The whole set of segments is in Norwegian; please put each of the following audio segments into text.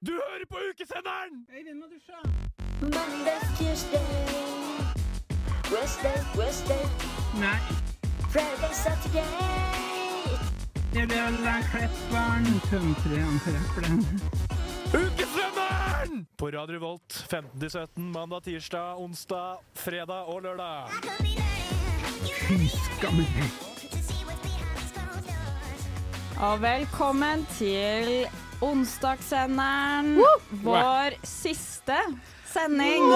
Du hører på ukesenderen! Monday, Tuesday, Wednesday, Wednesday, Nei, Friday, Saturday. det ble vel Klepperen. Country, antirepperen. Ukesenderen! På Radio Volt 15-17 mandag, tirsdag, onsdag, fredag og lørdag. Skammelig. Og velkommen til onsdagssenderen. Vår siste sending.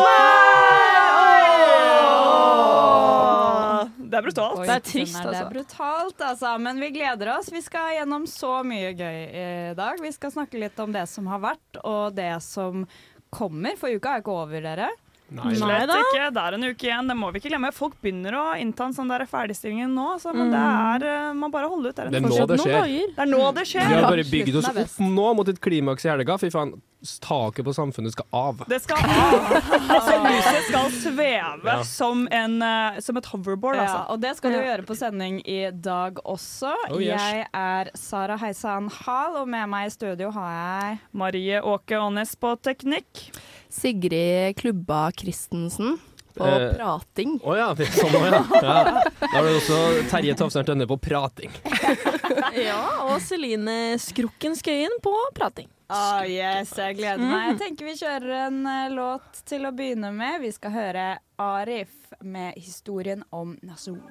Det er brutalt. Oi, Det er trist, altså. Det altså. er brutalt, altså. Men vi gleder oss. Vi skal gjennom så mye gøy i dag. Vi skal snakke litt om det som har vært, og det som kommer. For uka er ikke over, dere. Nei, Slett da. ikke. Det er en uke igjen, det må vi ikke glemme. Folk begynner å innta en sånn der ferdigstilling nå, så, men det er eh, Man bare holder ut. Det er, Det er nå det skjer. Det er nå det Vi har bare bygd oss opp nå mot et klimaks i helga. Fy faen, taket på samfunnet skal av. Det skal av. Altså, lyset skal sveve Ja. som, en, eh, som et hoverboard, Ja, altså. og det skal du gjøre på sending i dag også. Oh, yes. Jeg er Sara Heisan Hall, og med meg i studio har jeg Marie Åke Aanes på teknikk. Sigrid Klubba Christensen på Eh, prating. Å ja, det er sånn også, ja. ja. Da har du også Terje Tafsner Tønne på prating. Ja, og Celine Skrukken Skøyen på prating. Oh yes, jeg gleder meg. Jeg tenker vi kjører en eh, låt til å begynne med. Vi skal høre Arif med historien om nasjon.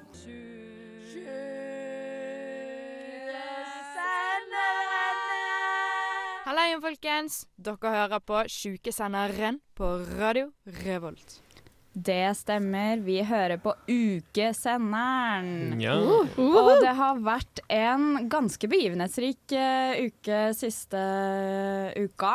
Halla igjen, folkens. Dere hører på Sjukesenderen på Radio Revolt. Det stemmer, vi hører på Ukesenderen. Ja. Og det har vært en ganske begivenhetsrik eh, uke siste uka.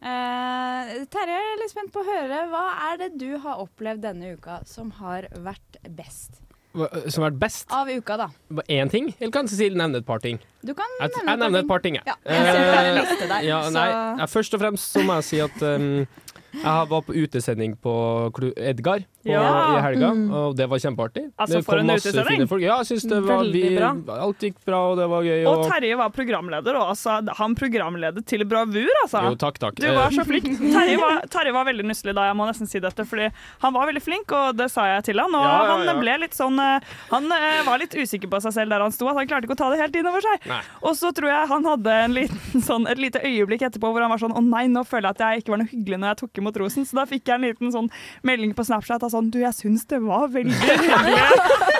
Eh, Terje, jeg er litt spent på å høre. Hva er det du har opplevd denne uka som har vært best? Hva- Som har vært best? Av uka, da. Én ting? Eller kan Cecilie nevne et par ting? Du kan nevne jeg nevner et par ting, jeg. Ja, jeg en liste der. Ja, nei, jeg, først og fremst så må jeg si at um, jeg var på utesending på Edgar på, Ja. i helga, og det var kjempeartig. Altså, for en utesending. Ja, jeg synes det var vi. Alt gikk bra, og det var gøy. Og Terje var programleder, og altså, han programledet til bravur, altså. Jo, takk, takk. Du var så flink. Terje var, Terje var veldig nusselig da, jeg må nesten si dette, fordi han var veldig flink, og det sa jeg til han. Og Ja, ja, han ble litt sånn eh, Han eh, var litt usikker på seg selv der han sto, at han klarte ikke å ta det helt innover seg. Nei. Og så tror jeg han hadde en liten, sånn, et lite øyeblikk etterpå hvor han var sånn Å nei, nå føler jeg at jeg ikke var noe hyggelig når jeg tok imot rosen. Så da fikk jeg en liten sånn melding på Snapchat av sånn Du, jeg syns det var veldig hyggelig,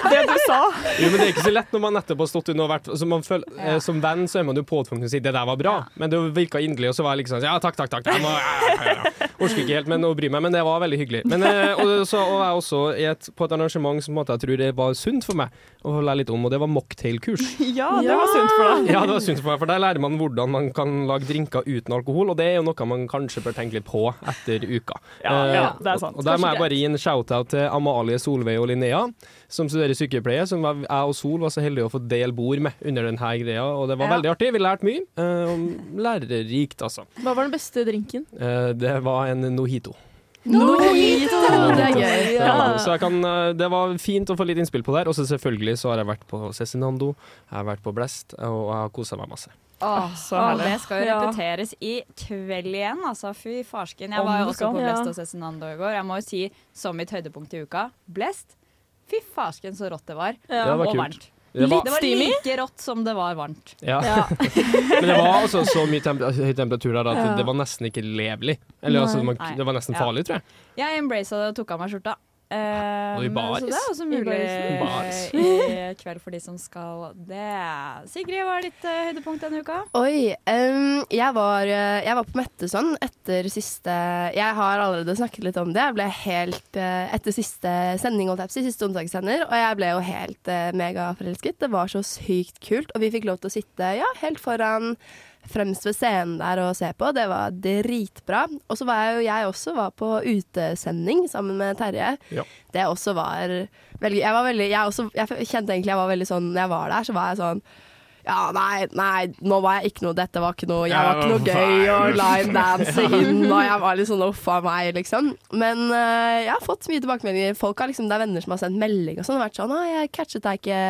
det du sa. Jo, men Det er ikke så lett når man nettopp har stått under og vært altså man føler, eh, Som venn så er man jo påtvunget til å si 'det der var bra', men det virka inderlig, og så var jeg liksom sånn 'ja, takk, takk', takk. Jeg må, ja, ja, ja. Orker ikke helt men å bry meg, men det var veldig hyggelig. Men, eh, og, så, og jeg også i et, på et arrangement som jeg tror det var sunt for meg å lære litt om, og det var mocktailkurs. Ja, det var sunt for deg. Ja, det var sunt for meg, for der lærer man hvordan man kan lage drinker uten alkohol, og det er jo noe man kanskje bør tenke litt på etter uka. Ja, Eh, ja, det er sant. Og, og der må jeg bare gi en shout-out til Amalie, Solveig og Linnea, som studerer sykepleie, som var, jeg og Sol var så heldige å få dele bord med under denne greia, og det var Ja. veldig artig. Vi lærte mye. Uh, lærerikt, altså. Hva var den beste drinken? Uh, det var en nojito. Nojito! Det er gøy. Ja, Så jeg kan, eh, det var fint å få litt innspill på der. Og så selvfølgelig så har jeg vært på Cezinando, jeg har vært på Blest, og jeg har kosa meg masse. Åh, så åh, herlig. det skal jo Ja. repeteres i kveld igjen, altså. Fy farsken. Jeg var jo også på Blest og Cezinando i går. Jeg må jo si, som mitt høydepunkt i uka, Blest. Fy farsken så rått det var. Det var og kult. varmt. Det var, Det var like rått som det var varmt. ja. Men det var altså så mye temp høy temperatur der at Ja. det var nesten ikke levelig. Eller altså, man, det var nesten Ja. farlig, tror jeg. Jeg embracet det og tok av meg skjorta. Eh, Og i men- baris. Så det er også I mulig eh, i kveld for de som skal det. Sigrid, hva er ditt uh, høydepunkt denne uka? Oi. Um, jeg, var, eh, jeg var på Metteson etter siste Jeg har allerede snakket litt om det. Jeg ble helt uh, Etter siste sending, holdt jeg på siste onsdagssender, og jeg ble jo helt uh, megaforelsket. Det var så sykt kult, og vi fikk lov til å sitte ja, helt foran fremst ved scenen der og se på. Det var dritbra. Og så var jeg jo jeg også var på utesending sammen med Terje. Ja. Det også var veldig Jeg var veldig Jeg, også, jeg kjente egentlig jeg var veldig sånn Når jeg var der, så var jeg sånn Ja, nei, nei, nå var jeg ikke noe Dette var ikke noe Jeg var ikke noe gøy å line dance inn, og jeg var litt sånn uff a meg, liksom. Men uh, jeg har fått mye tilbakemeldinger. Folk har liksom, Det er venner som har sendt melding og sånn, og vært sånn 'Å, jeg catchet deg ikke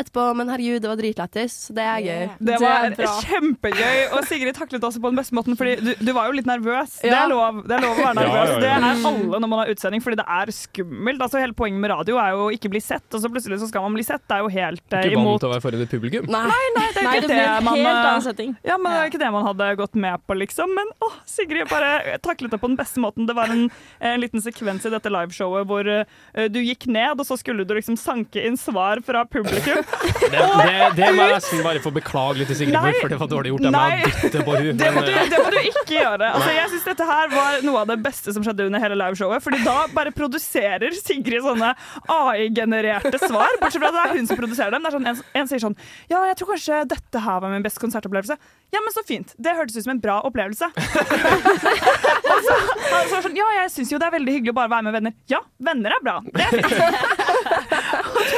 etterpå, men herregud, det var dritlættis'. Så det er gøy. Det var kjempegøy, og Sigrid taklet også på den beste måten, fordi du, du var jo litt nervøs. Det, er lov, det er lov å være nervøs. ja, ja. Det er alle når man har utsending, fordi det er skummelt. Altså Hele poenget med radio er jo å ikke bli sett, og så plutselig så skal man bli sett. Det er jo helt eh, Ikke vant til å være foran et publikum. Nei, Nei, det er Nei, ikke det ble man, helt eh. Ja, men det er ikke det man hadde gått med på, liksom. Men å, Sigrid bare taklet det på den beste måten. Det var en, en liten sekvens i dette liveshowet hvor uh, du gikk ned, og så skulle du liksom sanke inn svar fra publikum. Det, det, det må jeg nesten bare få beklage litt til Sigrid Nei. for, det var dårlig gjort. av meg å dytte på henne. Det eh, det må du ikke gjøre. Altså, jeg synes dette her var noe av det beste som skjedde under hele liveshowet. Fordi da bare produserer Sigrid sånne AI-genererte svar. Bortsett fra at det er hun som produserer dem. Det er sånn, en, en sier sånn Ja, jeg tror kanskje dette her var min beste konsertopplevelse. Ja, men så fint. Det hørtes ut som en bra opplevelse. og så, og så sånn, ja, jeg syns jo det er veldig hyggelig å bare være med venner. Ja, venner er bra. Det er fint.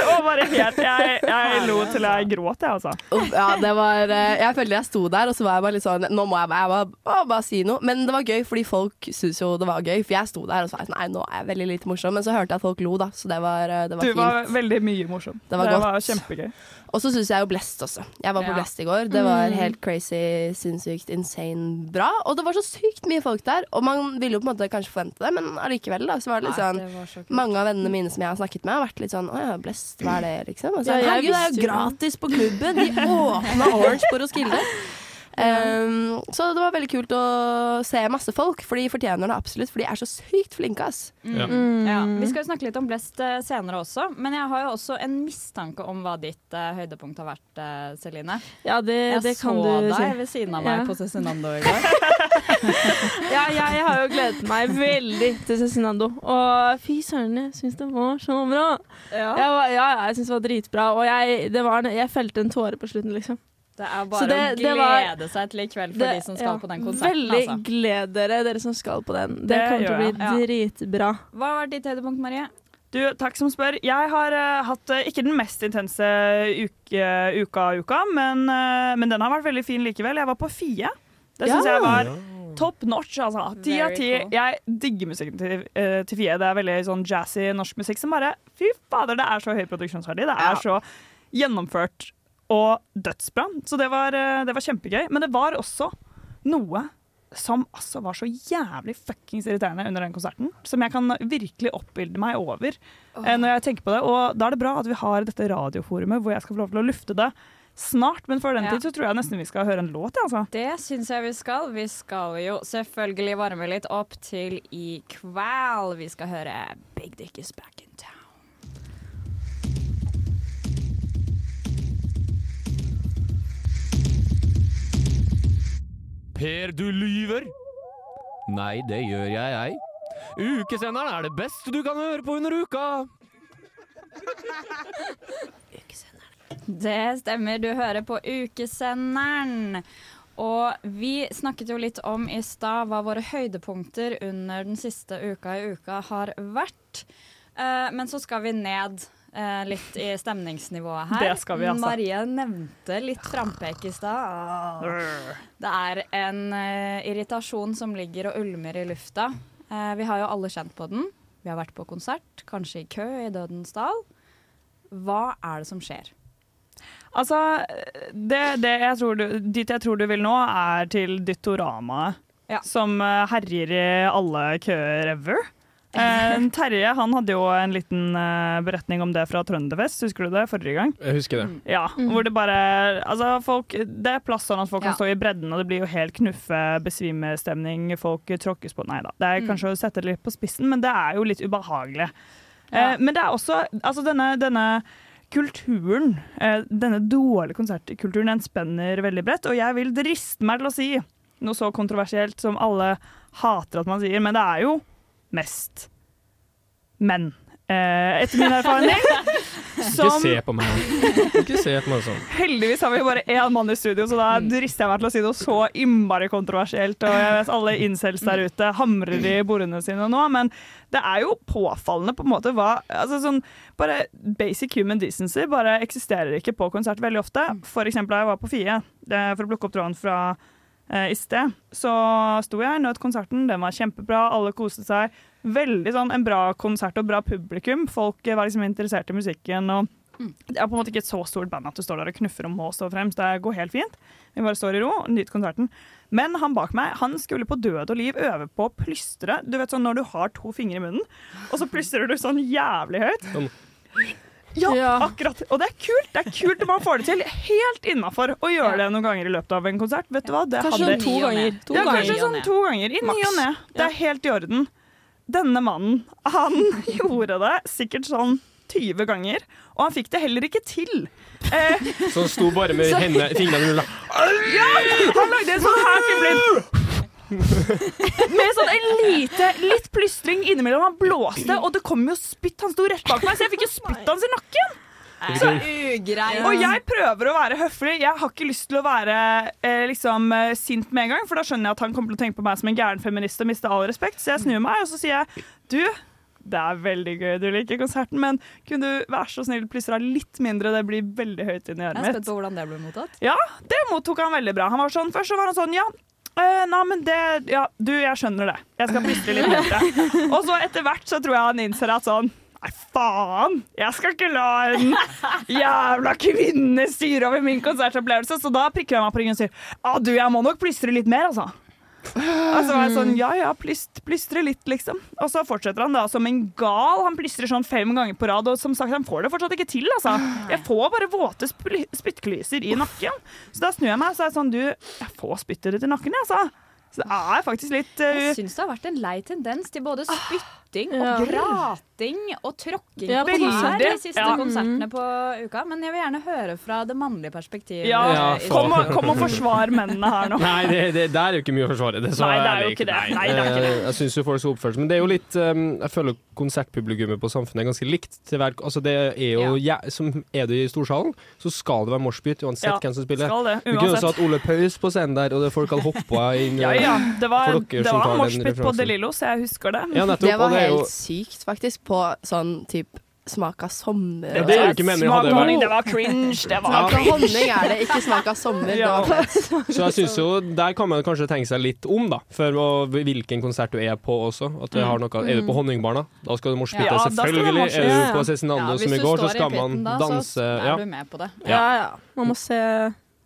og bare helt Jeg, jeg lo til jeg gråt, jeg, altså. Ja, det var eh, Jeg følte jeg sto der, og så var jeg bare litt sånn Nå må jeg jeg bare, å, bare si noe. Men det var gøy, fordi folk syntes jo det var gøy. For jeg sto der og så var jeg sånn Nei, nå er jeg veldig lite morsom. Men så hørte jeg at folk lo, da. Så det var, eh, det var Du fint. var veldig mye morsom. Det var godt. kjempegøy. Og så syns jeg jo Blest også. Jeg var på Ja. Blest i går. Det var Mm. helt crazy, sinnssykt, insane bra. Og det var så sykt mye folk der. Og man ville jo på en måte kanskje forvente det, men allikevel, da. Så var det litt sånn det så mange av vennene mine som jeg har snakket med, har vært litt sånn Å ja, Blest, hva er det, liksom? Og så, Ja, Herregud, det er jo jo- gratis på klubben! De åpna Orange på Roskilde. Um, så det var veldig kult å se masse folk, for de fortjener det absolutt. For de er så sykt flinke, ass. Ja. Mm. Ja, vi skal jo snakke litt om Blest uh, senere også, men jeg har jo også en mistanke om hva ditt uh, høydepunkt har vært, uh, Celine. Ja, det, Jeg det kan så deg si. ved siden av meg Ja. på Cezinando i går. Ja, jeg har jo gledet meg veldig til Cezinando. Og fy søren, jeg syns det var så bra. Ja. Jeg var, ja, jeg syns det var dritbra. Og jeg, det var, jeg felte en tåre på slutten, liksom. Det er bare det- å glede var- seg til i kveld for Det- de som skal ja, på den konserten. Veldig Altså. gled dere, dere som skal på den. Det, Det kommer til å bli ja. dritbra. Hva har vært ditt høydepunkt, Marie? Du, takk som spør. Jeg har uh, hatt uh, ikke den mest intense uke, uka uka, men, uh, men den har vært veldig fin likevel. Jeg var på Fie. Det syns Ja. jeg var top notch. Altså. Ti av ti. Jeg digger musikken til, til Fie. Det er veldig sånn jazzy norsk musikk som bare Fy fader, det er så høy produksjonsverdi. Det er Ja. så gjennomført og dødsbra. Så det var, eh, det var kjempegøy. Men det var også noe som altså var så jævlig fuckings irriterende under den konserten. Som jeg kan virkelig oppbilde meg over oh. når jeg tenker på det. Og da er det bra at vi har dette radioforumet hvor jeg skal få lov til å lufte det snart. Men før den Ja. tid så tror jeg nesten vi skal høre en låt. Altså. Det syns jeg vi skal. Vi skal jo selvfølgelig varme litt opp til i kveld. Vi skal høre Big Dick is back in town. Per, du lyver! Nei, det gjør jeg, ei. Ukesenderen er det beste du kan høre på under uka! Det stemmer, du hører på Ukesenderen. Og vi snakket jo litt om i stad hva våre høydepunkter under den siste uka i uka har vært. Eh, men så skal vi ned eh, litt i stemningsnivået her. Det skal vi, altså. Marie nevnte litt frampek i stad. Det er en eh, irritasjon som ligger og ulmer i lufta. Eh, vi har jo alle kjent på den. Vi har vært på konsert, kanskje i kø i Dødens dal. Hva er det som skjer? Altså, det, det jeg tror du, dit jeg tror du vil nå, er til Dyttoramaet. Ja. Som eh, herjer i alle køer ever. Eh, Terje han hadde jo en liten eh, beretning om det fra Trønderfest, husker du det? Forrige gang. Jeg husker det. Ja, hvor det bare Altså, folk Det er plass sånn at folk Ja. kan stå i bredden, og det blir jo helt knuffe, besvimestemning. Folk tråkkes på Nei da. Det er Mm. kanskje å sette det litt på spissen, men det er jo litt ubehagelig. Ja. Eh, men det er også Altså, denne, denne kulturen, eh, denne dårlige konsertkulturen, den spenner veldig bredt. Og jeg vil driste meg til å si noe så kontroversielt som alle hater at man sier, men det er jo mest menn. Eh, etter min erfaring Ikke se på meg. Ikke se på meg sånn. Heldigvis har vi bare én mann i studio, så da drister jeg meg til å si noe så innmari kontroversielt. Og jeg vet alle incels der ute hamrer i bordene sine nå, men det er jo påfallende på en måte hva altså sånn, Bare basic human decency bare eksisterer ikke på konsert veldig ofte. For eksempel da jeg var på Fie, det- for å plukke opp tråden fra i sted, så sto jeg, nøt konserten, den var kjempebra, alle koste seg. Veldig sånn en bra konsert og bra publikum. Folk eh, var liksom interessert i musikken. og det er på en måte ikke et så stort band at du står der og knuffer og må stå fremst. Det går helt fint. Vi bare står i ro og nyter konserten. Men han bak meg han skulle på død og liv øve på å plystre. Du vet sånn når du har to fingre i munnen, og så plystrer du sånn jævlig høyt. Sånn. Ja, akkurat. Og det er kult. Det er kult man får det til. Helt innafor å gjøre det noen ganger i løpet av en konsert. Vet du hva? Det Kanskje hadde- sånn to ganger. To ja, ganger. kanskje sånn to ganger. I ny og ne. Det er helt i orden. Denne mannen, han gjorde det sikkert sånn 20 ganger, og han fikk det heller ikke til. Eh, Så han sto bare med hendene, fingrene rulla. ja, han lagde en sånn her fibrin. Med sånn en lite, litt plystring innimellom. Han blåste, og det kom jo spytt. Han sto rett bak meg, så jeg fikk jo spytt hans i nakken. Så. Og jeg prøver å være høflig. Jeg har ikke lyst til å være eh, liksom, eh, sint med en gang, for da skjønner jeg at han kommer til å tenke på meg som en gæren feminist og miste all respekt. Så jeg snur meg og så sier jeg du, det er veldig gøy du liker konserten, men kunne du være så snill plystre av litt mindre? Det blir veldig høyt inn i Jeg øret er mitt. spent på hvordan det ble mottatt. Ja, det mottok han veldig bra. Han var sånn, først så var han sånn, ja, eh, nei, men det, ja, du, jeg skjønner det. Jeg skal plystre litt mindre. Og så etter hvert så tror jeg han innser at sånn, nei faen, jeg skal ikke la en jævla kvinne styre over min konsertopplevelse. Så da prikker han meg på ryggen og sier, ah, du, jeg må nok plystre litt mer, altså. Og så var jeg sånn, ja ja, plyst, plystre litt, liksom. Og så fortsetter han da som en gal. Han plystrer sånn fem ganger på rad, og som sagt, han får det fortsatt ikke til, altså. Jeg får bare våte spyttklyser i nakken. Så da snur jeg meg, så er jeg sånn, du, jeg får spyttet ditt i nakken, jeg, altså. Så det er faktisk litt uh, Jeg syns det har vært en lei tendens til både spytting Ja. og grating og tråkking Ja, på tær de siste Ja. konsertene på uka. Men jeg vil gjerne høre fra det mannlige perspektivet. Ja, Ja, kom, og, kom og forsvar mennene her nå. Nei, det, det, det er jo ikke mye å forsvare. Det, så Nei, det er jo ikke det. Nei, det er ikke det. Eh, Jeg syns jo folk skal oppføre seg Men det er jo litt um, Jeg føler konsertpublikummet på Samfunnet er ganske likt. Til hver, altså det er jo ja. Som er det i storsalen, så skal det være moshpit uansett Ja, hvem som spiller. Skal det, Vi kunne også uansett. hatt Ole Paus på scenen der, og det folk hadde hoppa inn. Ja, ja, det var, det var moshpit på DeLillo, De Lillo, så jeg husker det. Ja, nettopp. Det var og det er jo helt sykt, faktisk, på sånn type smak av sommer. Ja, det er jo ikke meningen å ha det Smak av honning, det var cringe. Det var Smak av honning er det, ikke smak av sommer. Ja. Så jeg synes jo, Der kan man kanskje tenke seg litt om, da. For å, hvilken konsert du er på også. At det har noe, Er du på Honningbarna, da skal du moshpitte, Ja, du selvfølgelig. Er du på Cezinando Ja, som i går, så står i skal man pitten da, danse. så Ja. er du med på det. Ja, ja. Man må se,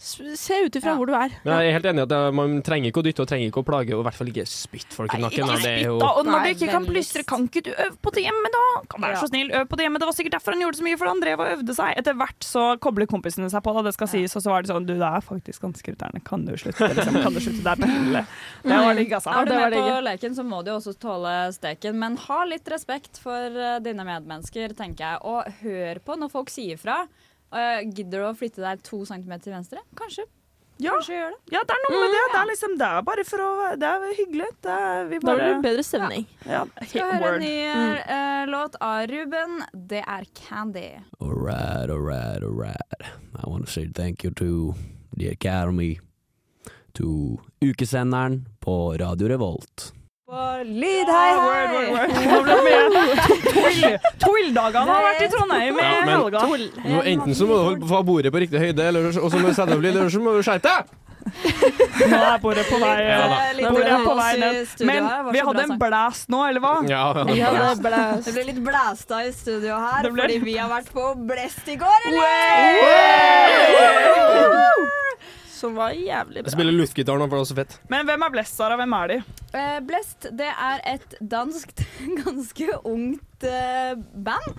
se ut ifra Ja. hvor du er. Men jeg er helt enig at man trenger ikke å dytte og trenger ikke å plage, og i hvert fall ikke spytte folk i Nei, nakken. ikke er jo spytt, da. Og når du ikke kan plystre, kan ikke du øve på det hjemme, da? Kan være så snill, øv på det hjemme. Det var sikkert derfor han gjorde så mye, for han drev og øvde seg. Etter hvert så kobler kompisene seg på da. det skal sies, og så var det sånn Du, det er faktisk ganske irriterende. Kan du slutte? Liksom? Kan du slutte? Det er pinlig. Det var digg, altså. Er du med på leken, så må du jo også tåle steken. Men ha litt respekt for eh, dine medmennesker, tenker jeg. Og hør på når folk sier fra. Uh, gidder du å flytte deg to centimeter til venstre? Kanskje. Ja. Kanskje gjør det. Ja, det er noe med det. Det er liksom, det er bare for å Det er hyggelig. Det er, vi Da blir det bedre stemning. ja, Skal høre en ny eh, låt av Ruben. Det er Candy. All right, all right, all right. I want to say thank you to the Academy, to ukesenderen på Radio Revolt. Lyd, hei, hei! Twill-dagene har vært i Trondheim i helga. Enten så må du holde- på bordet på riktig høyde, eller, så må du sette opp lyd, eller så må du skjerpe deg! Nå er bordet på vei. Ja Bordet er på vei ned. Men vi hadde en blæst nå, eller hva? Ja, ja. Ja, det ble Det ble litt blæsta i studio her, fordi vi har vært på Blest i går, Som var jævlig bra. Jeg spiller luftgitar nå, for det er så fett. Men hvem er blest, Sara? Hvem er de? Uh, Blest, det er et danskt, ganske ungt uh, band.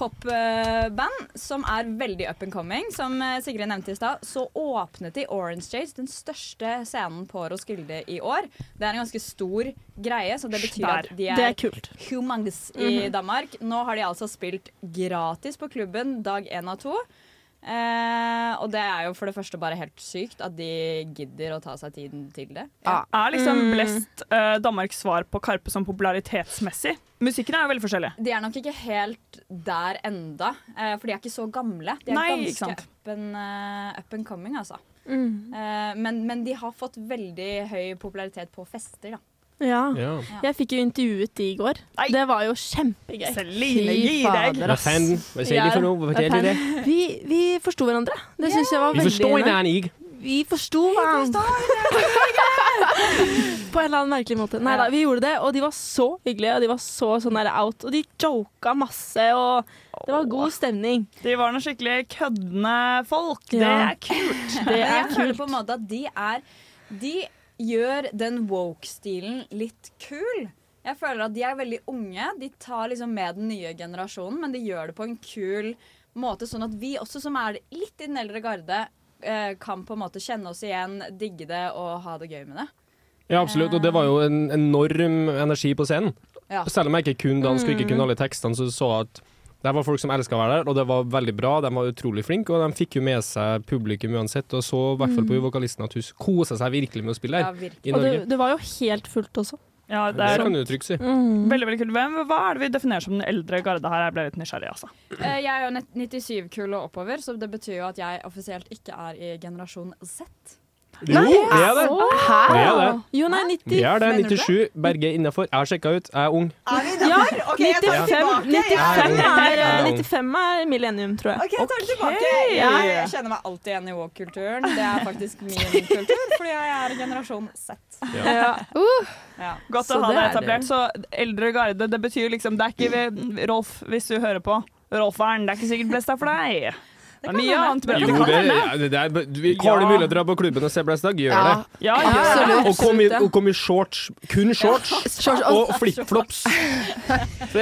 Popband som er veldig up and coming. Som eh, Sigrid nevnte i stad, så åpnet de Orange Chase, den største scenen på Roskilde i år. Det er en ganske stor greie, så det betyr Der. at de Det er er humongous i Danmark. Nå har de altså spilt gratis på klubben dag én av to. Eh, og det er jo for det første bare helt sykt at de gidder å ta seg tiden til det. Er liksom Mm. Blest eh, Danmarks svar på Karpe som popularitetsmessig? Musikken er jo veldig forskjellig. De er nok ikke helt der enda, eh, for de er ikke så gamle. De er Nei, ganske up and, uh, up and coming, altså. Mm. Eh, men, men de har fått veldig høy popularitet på fester, da. Ja. Ja. Jeg fikk jo intervjuet de i går. Det var jo kjempegøy. Celine, gi deg! Hva faen? Hva sier de for noe? Hva forteller de det? Vi, vi forsto hverandre. Det syns jeg var Vi veldig forstår ikke. Vi forsto hverandre. På en eller annen merkelig måte. Nei da, vi gjorde det, og de var så hyggelige, og de var så sånn der out. Og de joka masse, og det var god stemning. De var noen skikkelig køddende folk. Det er kult. Det er kult. jeg føler på en måte at de er De gjør den woke-stilen litt kul. Jeg føler at de er veldig unge. De tar liksom med den nye generasjonen, men de gjør det på en kul måte, sånn at vi også som er litt i den eldre garde, eh, kan på en måte kjenne oss igjen, digge det og ha det gøy med det. Ja, absolutt. Og det var jo en enorm energi på scenen. Ja. Selv om jeg ikke kunne dansk og ikke kunne alle tekstene, så så jeg at det var folk som elska å være der, og det var veldig bra. De var utrolig flinke, og de fikk jo med seg publikum uansett. Og så i hvert fall på vokalisten at hun kosa seg virkelig med å spille Ja, her i Og det, det var jo helt fullt også. Ja, det Det kan du trygt si. Mm. veldig, veldig kult. Hvem, hva er det vi definerer som den eldre garde her? Jeg ble litt nysgjerrig, altså. Eh, Jeg er jo 97-kull og oppover, så det betyr jo at jeg offisielt ikke er i generasjon Z. Jo, det er det. Hæ? Det er det. Jo, nei, 90. Vi er det. Mener du 97. Berge er innafor. Jeg har sjekka ut. Jeg er ung. Ja, jeg tar det 95, tilbake. 95, Jeg er, er ung. 95 er millennium, tror jeg. OK, jeg tar det tilbake. Jeg kjenner meg alltid igjen i woke-kulturen. Det er faktisk min kultur, fordi jeg er generasjon Z. Ja. Ja. Godt Så å ha det det er det. etablert. Så eldre garde, det betyr liksom Det er ikke vi- Rolf, hvis du hører på. Rolferen, det er ikke sikkert best er for deg. Det kan mye annet bra. Jo, Det det, det er, vi har du mulighet til å dra på klubben og se Blest Dag, gjør Ja. det. Ja, ja. Absolutt. Og kom i, og kom i shorts. Kun shorts. Shorts og- flipflops. Du,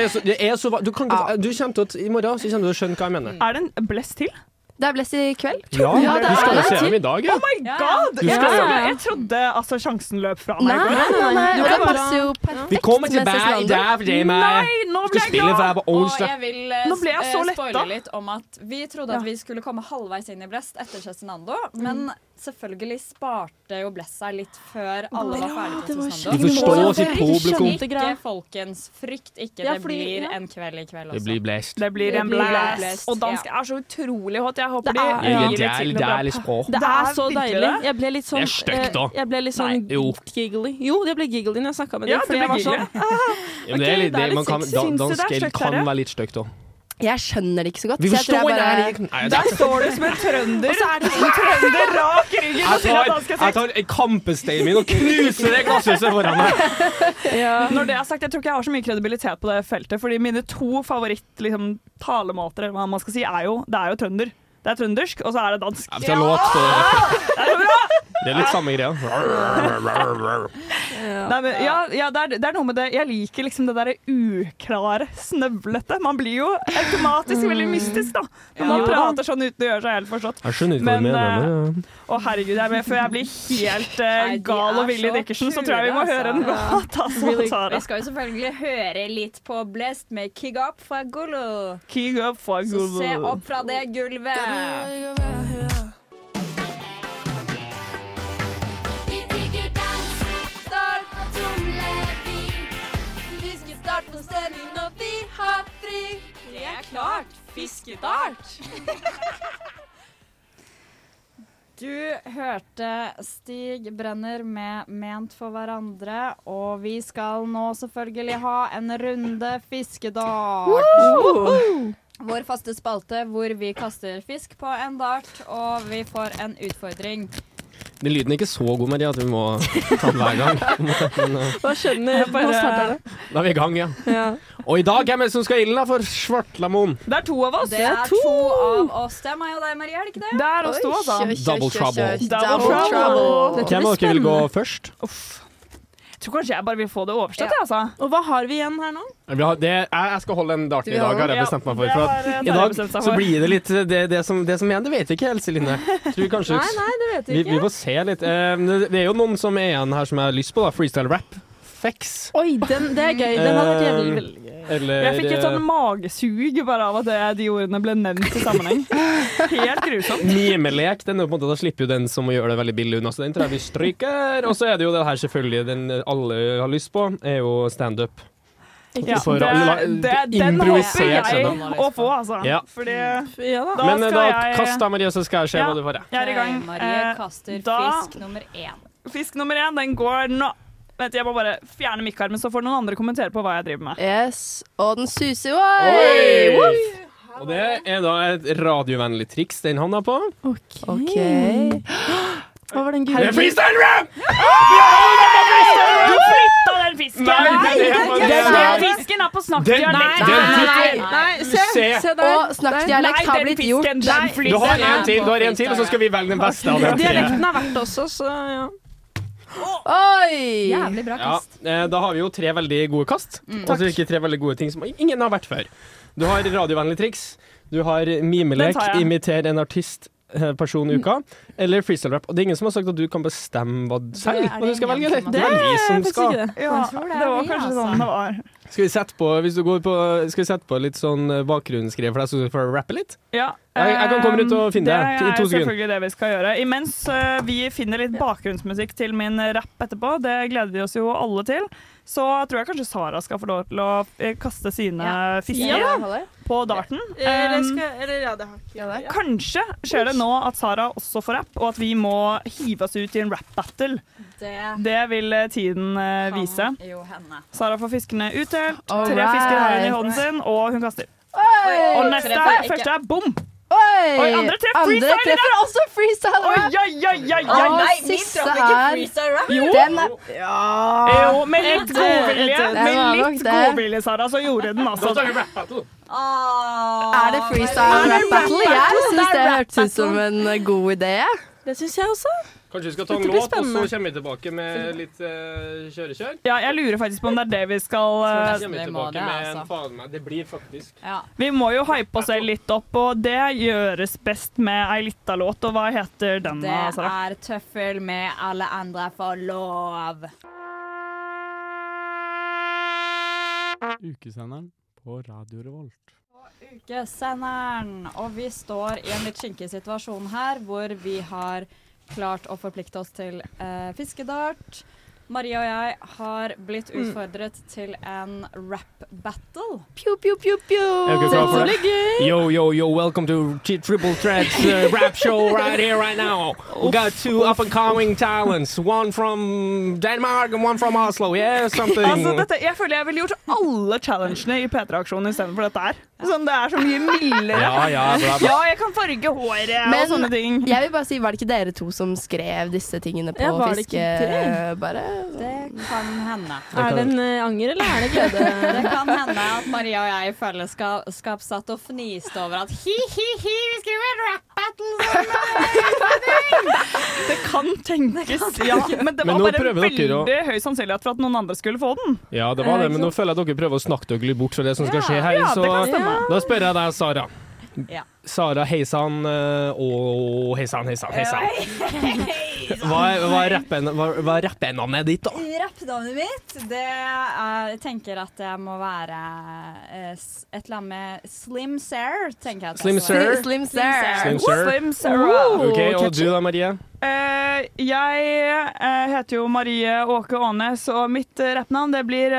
du kommer til å, I morgen så kommer du til å skjønne hva jeg mener. Er det en blest til? Det er blest i kveld. Ja, Ja, det du skal jo se dem i dag, ja. Oh my god! Du Jeg, jeg trodde altså sjansen løp fra meg. Nei, nei, nei, nei. Du det passer jo perfekt Vi kommer tilbake i dag. Nei, nå ble jeg glad! Og jeg vil uh, spoile litt om at vi trodde at vi skulle komme halvveis inn i Blest etter Cezinando, men selvfølgelig sparte jo Blest seg litt før alle var ferdige var Cezinando. De forstår sitt publikum. Ikke folkens, frykt ikke. Ja, det blir ja. en kveld i kveld Det blir blest. Det blir en blast. blast, Og dansk er så utrolig hot. Jeg håper Det de gir Ja, litt det er litt språk. Det er så deilig. Jeg ble litt sånn eh, Jeg ble litt sånn jo. giggly. Jo, jeg ble giggly når jeg snakka med Ja, dem. det Fordi jeg var sånn dansk kan være litt stygt òg. Jeg skjønner det ikke så godt. Vi så jeg tror forstår jeg det bare- Nei, Der er- står du som en trønder. Og så er det en trønder rak i ryggen og Jeg sier at tar, han skal jeg tar kampesteinen min og knuser det glasshuset foran meg. Når det er sagt, jeg tror ikke jeg har så mye kredibilitet på det feltet, fordi mine to favoritt liksom, talemåter eller hva man skal si, er jo, det er jo trønder. Det er trøndersk, og så er det dansk. Ja, det, er låt så... det. Det er litt samme greia. Nei, men, ja, ja det, er, det er noe med det Jeg liker liksom det derre uklare, snøvlete. Man blir jo automatisk veldig mystisk, da. Når man Ja. prater sånn uten å gjøre seg helt forstått. Jeg skjønner ikke hva du mener. men, Å herregud, jeg, før jeg blir helt uh, Nei, gal og er vill i så Dickerson, så tror jeg vi må høre en altså. låt. Altså, Vi skal jo selvfølgelig høre litt på Blest med Kig Up fra gulvet. Kig up for Så se opp fra det gulvet. Det er klart fiskestart! Du hørte Stig Brenner med 'Ment for hverandre', og vi skal nå selvfølgelig ha en runde fiskedart. Vår faste spalte hvor vi kaster fisk på en dart, og vi får en utfordring. Den lyden er ikke så god, Maria, at vi må ta den hver gang. Men, uh, da skjønner jeg bare det. Da er vi i gang, ja. Ja. Og i dag, hvem er det som skal i ilden da for Svartlamoen? Det er to av oss. Det er to av oss. Det er meg og deg, Marie, er det ikke det? Det er oss to, altså. Oi, Double oi, oi, trouble. Double Double trouble. trouble. Hvem av dere vil gå først? Jeg tror kanskje jeg bare vil få det overstått, jeg, altså. Og hva har vi igjen her nå? Vil det, jeg, jeg skal holde en dart i dag, har jeg bestemt meg for. For at I dag så blir det litt det, det, som, det som er igjen, det vet vi ikke helt, Celine. Vi kanskje Nei, nei, det vet vi, vi vi får se litt. Eh, det det er jo noen som er igjen her som jeg har lyst på, da. Freestyle rap. Fex. Oi, den, det er gøy. Den hadde vært jævlig veldig gøy. Eller Jeg fikk et sånn magesug bare av at det, de ordene ble nevnt i sammenheng. Helt grusomt. Mimelek, den er på en måte, da slipper jo den som gjør det veldig billig unna, så den tror jeg vi stryker. Og så er det jo det her selvfølgelig den alle har lyst på, er jo standup. Ja, For det, det, den håper jeg å få, altså. Ja. Fordi Ja da. Men da, da jeg kast da, Maria, så skal jeg se Ja. hva du får. jeg. Er i gang. Marie Eh, kaster da- fisk nummer én. Fisk nummer én, den går nå. Vent, jeg må bare fjerne mikkarmen, så får noen andre kommentere på hva jeg driver med. Yes. Og den suser. Oi! Og det er da et radiovennlig triks den handa på. OK. Hva var den Det er gule? freestyle rap! Du flytta den fisken! Nei, Den- den fisken er på Den- snakkdialekt. den- Nei, nei, se, Se. se der. Og snakkdialekt har blitt gjort. den. Du har Den en til, du har en til, og så skal vi velge den beste av dem. Dialekten er verdt også, så ja. Oi! Jævlig bra kast. Ja, da har vi jo tre veldig gode kast. Altså ikke tre veldig gode ting som ingen har vært før. Du har radiovennlig triks, du har mimelek, imiter en artist eh, person i uka, eller freestyle rap. Og det er ingen som har sagt at du kan bestemme hva, selv hva du skal velge. Det er vi som skal. Ja, det var kanskje altså. sånn det var. Skal vi sette på, hvis du går på, skal vi sette på litt sånn eh, bakgrunnsgreier for deg, så du får rappe litt? Ja, Jeg- jeg kan komme rundt og finne det det. i to er selvfølgelig det vi skal gjøre. Imens eh, vi finner litt bakgrunnsmusikk til min rapp etterpå, det gleder vi oss jo alle til, så tror jeg kanskje Sara skal få lov til å eh, kaste sine Ja. fisker Ja. på darten. Um, skal, eller ja, det har ikke Ja, det. Kanskje skjer det nå at Sara også får rapp, og at vi må hive oss ut i en rap-battle. Det Det vil eh, tiden eh, vise. Sara får fiskene utdelt. All Tre fisker har hun i hånden sin, og hun kaster. Oi! Og neste, treffer første er bom! Oi! Oi, andre treff Andre freestyle, treffer også freestyle Oi, oi, oi, oi, oi, Å, nei, siste her. Jo. Den er Jo, med litt godvilje, med litt godvilje, Sara, så gjorde den altså. Er det freestyle rap battle? Jeg syns det hørtes ut som en god idé. Det syns jeg også. Kanskje vi skal ta en låt, og så kommer vi tilbake med litt uh, kjøre-kjør? Ja, jeg lurer faktisk på om det er det vi skal Så det, kommer vi det tilbake det, med en altså. faen meg Det blir faktisk Ja. Vi må jo hype oss selv litt opp, og det gjøres best med ei lita låt. Og hva heter den, Det Sara? er tøffel med alle andre for lov. Ukesenderen på Radio Revolt. Ukesenderen. Og vi står i en litt skinkig situasjon her, hvor vi har klart å forplikte oss til eh, fiskedart. Marie og jeg har blitt Mm. utfordret til en rap battle. Pew, pew, pew, pew. Er dere klar for det? gøy. Yo, yo, yo, welcome to Triple Threats uh, rap show right here, right now. We got two up and coming talents. One from Denmark and one from Oslo. Yeah, something. Altså, dette, jeg føler jeg ville gjort alle challengene i P3-aksjonen istedenfor dette her. Sånn, det er så mye mildere. Ja, ja, bra, bra. Ja, jeg kan farge håret Men- og sånne ting. Jeg vil bare si, Var det ikke dere to som skrev disse tingene på Ja, var det fiske... ikke? Bare Det kan hende. Er det en eh, anger, eller er det glede? Det kan hende at Maria og jeg i fellesskap satt og fniste over at hi-hi-hi, vi skriver rap battle! Det kan tenkes, ja. Men det var bare veldig dere å- høy sannsynlighet for at noen andre skulle få den. Ja, det var det, men nå føler jeg at dere prøver å snakke dere litt bort fra det som skal skje her. ja, Så det kan stemme. Da spør jeg deg, Sara. Ja. Sara Heisan eh, og Heisan, Heisan, Heisan. Hva er, hva er rappen- hva- hva er rappenavnet ditt, da? Rappnavnet mitt, det er, jeg tenker at det må være eh, et eller annet med Slim Sare, tenker jeg. at Slim Sir? Slim Sir. Ok, Og du da, Marie? Uh, jeg uh, heter jo Marie Åke Aanes, og mitt uh, rappnavn det blir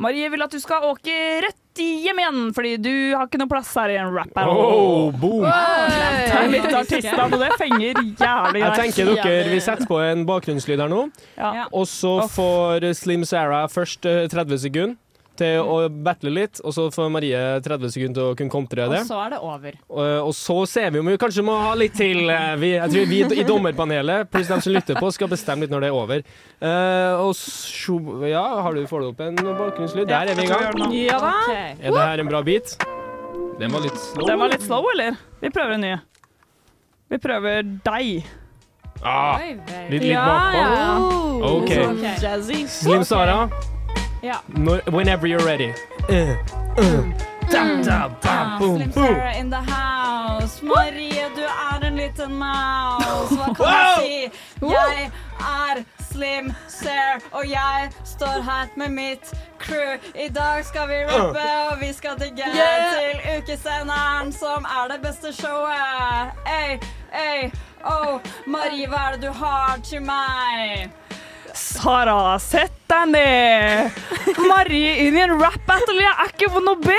Marie vil at du skal åke rett hjem igjen, fordi du har ikke noe plass her i en rap battle. Oh, boom! Det er litt artister, og det fenger jævlig Jeg tenker dere vi setter på en bakgrunnslyd her nå, og så får Slim Sarah først eh, 30 sekunder til å battle litt, og så får Marie 30 sekunder til å kunne kontre det. Og så er det over. Og, og så ser vi om vi kanskje må ha litt til. eh, Vi, jeg tror vi i dommerpanelet, pluss dem som lytter på, skal bestemme litt når det er over. Uh, og så, ja, har du, får du opp en bakgrunnslyd? Der er vi i gang. Ja da. Er det her en bra bit? Den var litt slow. Den var litt slow, eller? Vi prøver en ny. Vi prøver deg. Ah, litt litt bakpå. ja. OK. Ok. Slim Sara, Ja. når, whenever you're ready. Uh, uh, Da, da, Ah, boom, boom. In the house. Marie, du er en liten mouse. Hva kan Wow! jeg si? Jeg er Slim, Sarah, og jeg står her med mitt crew. I dag skal vi rappe, og vi skal digge Yeah. til ukesenderen, som er det beste showet. Ey, ey, oh, Marie, hva er det du har til meg? Sara, sett deg ned! Marie inn i en rap battle, jeg er ikke vond å be!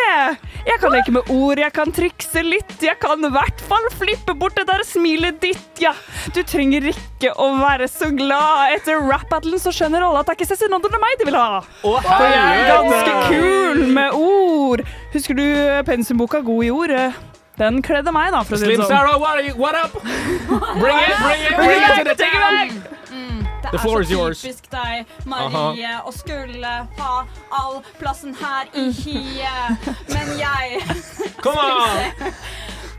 Jeg kan leke med ord, jeg kan trikse litt, jeg kan i hvert fall flippe bort det der smilet ditt, ja. Du trenger ikke å være så glad. Etter rap battlen så skjønner alle at det er ikke Cezinando eller meg de vil ha. For jeg er ganske kul med ord. Husker du pensumboka God i ord? Den kledde meg, da, for å si det Slim sånn. Sarah, what, are you, what up? Bring it, bring it, bring it to the town! Det The er så is yours. typisk deg, Marie, å skulle ha all plassen her i hiet. Men jeg Come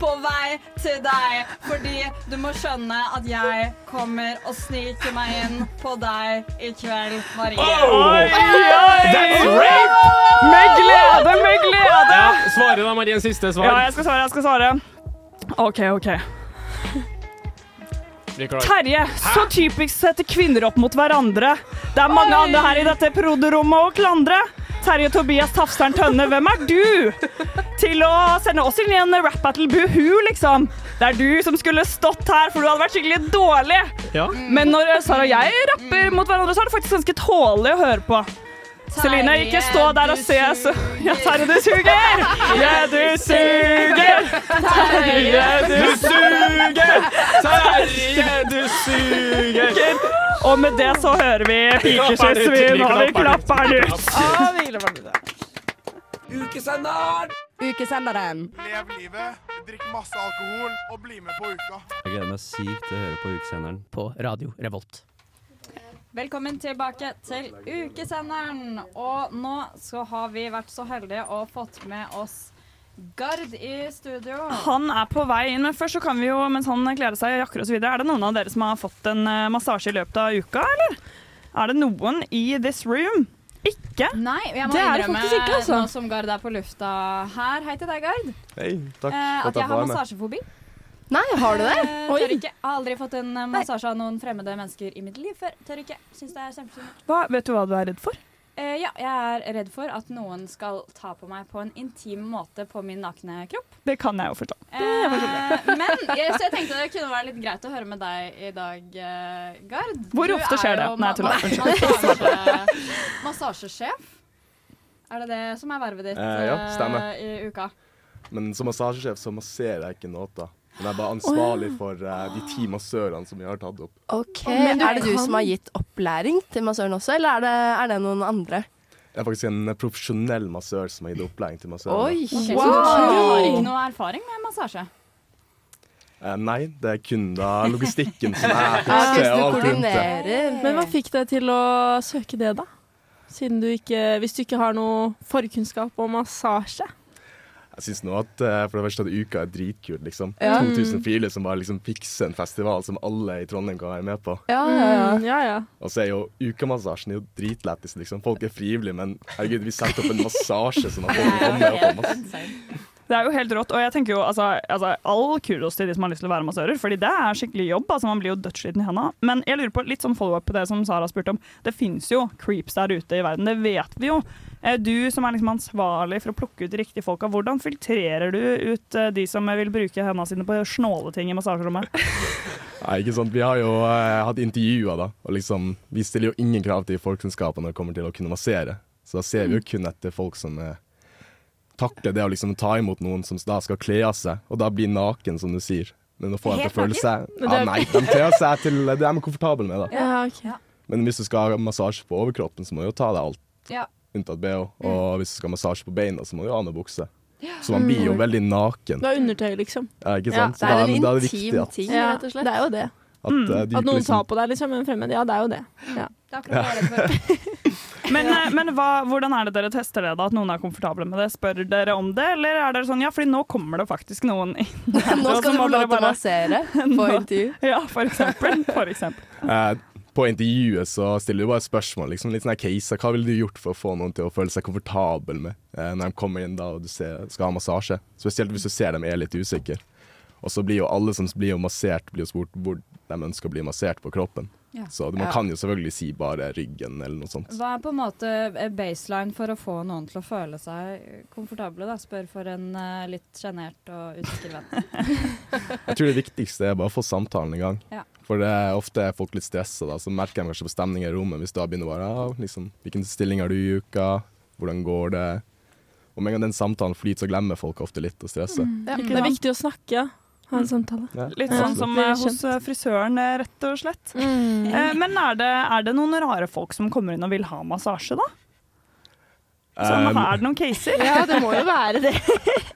på vei til deg, fordi du må skjønne at jeg kommer og sniker meg inn på deg i kveld, Marie. Oh! Oi, oi! That's rape! Med glede, med glede! Ja, svare da, Marie. En siste svar. Ja, jeg skal svare, jeg skal svare. OK, OK. Er. Terje, så typisk setter kvinner opp mot hverandre. Det er mange andre her i dette proderommet å klandre. Terje Tobias Tafseren Tønne, hvem er du? Til å sende oss inn i en rap battle buhu, liksom. Det er du som skulle stått her, for du hadde vært skikkelig dårlig. Ja. Men når Sara og jeg rapper mot hverandre, så er det faktisk ganske tålelig å høre på. Celine, ikke stå der og se så Ja, Terje, du suger! Ja, du suger! Terje, du suger! Terje, du suger! Og med det så hører vi pikeskyssvin, og vi klapper den ut. Ukesenderen! Ukesenderen. Lev livet, drikk masse alkohol og bli med på uka. Jeg gleder meg sykt til å høre på ukesenderen på Radio Revolt. Velkommen tilbake til ukesenderen. Og nå så har vi vært så heldige og fått med oss Gard i studio. Han er på vei inn, men først så kan vi jo, mens han kler av seg og jakker videre, er det noen av dere som har fått en eh, massasje i løpet av uka, eller? Er det noen i this room? Ikke? Nei, jeg må Det er det innrømme faktisk ikke, altså. nå som Gard er på lufta her. Hei til deg, Gard. Hei, takk Eh, at jeg har massasjefobi. Nei, har du det? Eh, Oi. tør ikke. Jeg har aldri fått en eh, massasje av noen fremmede mennesker i mitt liv før. Tør ikke. Syns det er kjempesynd. Vet du hva du er redd for? Uh, ja, jeg er redd for at noen skal ta på meg på en intim måte på min nakne kropp. Det kan jeg jo forstå. Uh, men jeg, så jeg tenkte det kunne være litt greit å høre med deg i dag, uh, Gard. Hvor Du ofte er skjer det? Nei, jeg tuller. ma- Massasjesjef. Er det det som er vervet ditt Eh, ja, eh, i uka? Men som massasjesjef så masserer jeg ikke noe. Men jeg er bare ansvarlig oh, ja. for uh, de ti massørene som vi har tatt opp. OK. Men Er det du kan- som har gitt opplæring til massøren også, eller er det, er det noen andre? Jeg er faktisk en profesjonell massør som har gitt opplæring til Ok, så wow. du har ikke noe erfaring med massasje? Uh, nei, det er kun da logistikken som er det. Men hva fikk deg til å søke det, da? Siden du ikke, hvis du ikke har noe forkunnskap om massasje. Jeg syns nå at eh, for det første at uka er dritkult, liksom. Ja. 2000 filer som bare liksom fikser en festival som alle i Trondheim kan være med på. Ja, ja, ja. Mm, ja, ja. Og så er jo ukamassasjen er jo dritlættis, liksom. Folk er frivillige, men herregud, vi setter opp en massasje sånn at folk kommer opp og masse. Det er jo helt rått, og jeg tenker jo altså, altså, all kudos til de som har lyst til å være massører, fordi det er skikkelig jobb. altså Man blir jo dødssliten i hendene. Men jeg lurer på litt sånn follow-up på det som Sara spurte om. Det fins jo creeps der ute i verden, det vet vi jo. Eh, Du som er liksom ansvarlig for å plukke ut de riktige folka, hvordan filtrerer du ut eh, de som vil bruke hendene sine på snåle ting i massasjerommet? Nei, ikke sant. Vi har jo eh, hatt intervjuer, da. Og liksom, vi stiller jo ingen krav til forkunnskaper når det kommer til å kunne massere. Så da ser vi jo kun etter folk som eh, takler det å liksom ta imot noen som da skal kle av seg, og da bli naken, som du sier. Men å få dem til å føle seg Ja, er- nei, de kler seg til det de er komfortable med, da. Ja, okay. Men hvis du skal ha massasje på overkroppen, så må du jo ta deg alt Ja. unntatt BH. Og hvis du skal ha massasje på beina, så må du ha med bukse. Så man blir jo veldig naken. Du har undertøy, liksom. Ja, ikke Ja, sant? Så da, da intim det viktig at, Ja, det er jo det. at eh, de At noen liksom tar på deg, liksom. En fremmed. Ja, det er jo det. Ja. Det er akkurat det Men, eh, men hva, hvordan er det dere tester det, da? At noen er komfortable med det? Spør dere om det, eller er dere sånn ja, fordi nå kommer det faktisk noen inn. Nå skal du få lov til å massere på intervju. Ja, for eksempel. For eksempel. Eh, på intervjuet så stiller du bare spørsmål. Liksom, litt sånne caser. Hva ville du gjort for å få noen til å føle seg komfortabel med eh, når de kommer inn da og du ser, skal ha massasje? Spesielt hvis du ser dem er litt usikre. Og så blir jo alle som blir massert, blir spurt hvor de ønsker å bli massert på kroppen. Ja. Så man Ja. kan jo selvfølgelig si bare ryggen eller noe sånt. Hva er på en måte baseline for å få noen til å føle seg komfortable? da? Spør for en uh, litt sjenert og usikker venn. Jeg tror det viktigste er bare å få samtalen i gang. Ja. For det er ofte er folk litt stressa, da, så merker de kanskje på stemningen i rommet hvis da begynner bare ja, liksom, Hvilken stilling har du i uka? Hvordan går det? Og med en gang den samtalen flyter, så glemmer folk ofte litt å stresse. Ja, det er viktig å snakke. Ha en samtale. Ja. Litt sånn som eh, hos eh, frisøren, eh, rett og slett. Mm. Eh, Men er det, er det noen rare folk som kommer inn og vil ha massasje, da? Sånn, Um, er det noen caser? Ja, det må jo være det.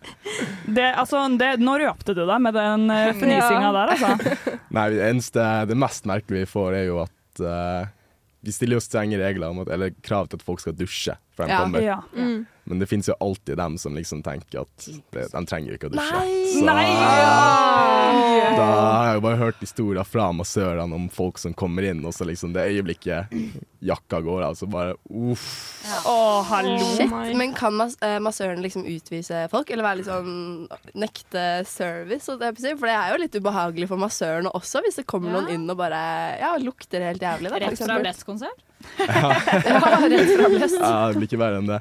det, altså, det nå røpte du deg med den fnisinga Ja. der, altså. Nei, det eneste, det mest merkelige vi får, er jo at uh, vi stiller jo strenge regler om at, eller krav til at folk skal dusje før de Ja. kommer. Ja. Mm. Men det finnes jo alltid dem som liksom tenker at det, de trenger ikke å dusje. Nei! Så Nei! da har jeg jo bare hørt historier fra massørene om folk som kommer inn, og så liksom det øyeblikket jakka går av, så bare uff. Å, hallo. Shit, men kan mas eh, massøren liksom utvise folk, eller være litt sånn nekte service? For det er jo litt ubehagelig for massørene også, hvis det kommer Ja. noen inn og bare ja, lukter helt jævlig. Da, Rett fra eksempel. blesskonsert? ja, rett fra blest. Ja, det blir ikke verre enn det.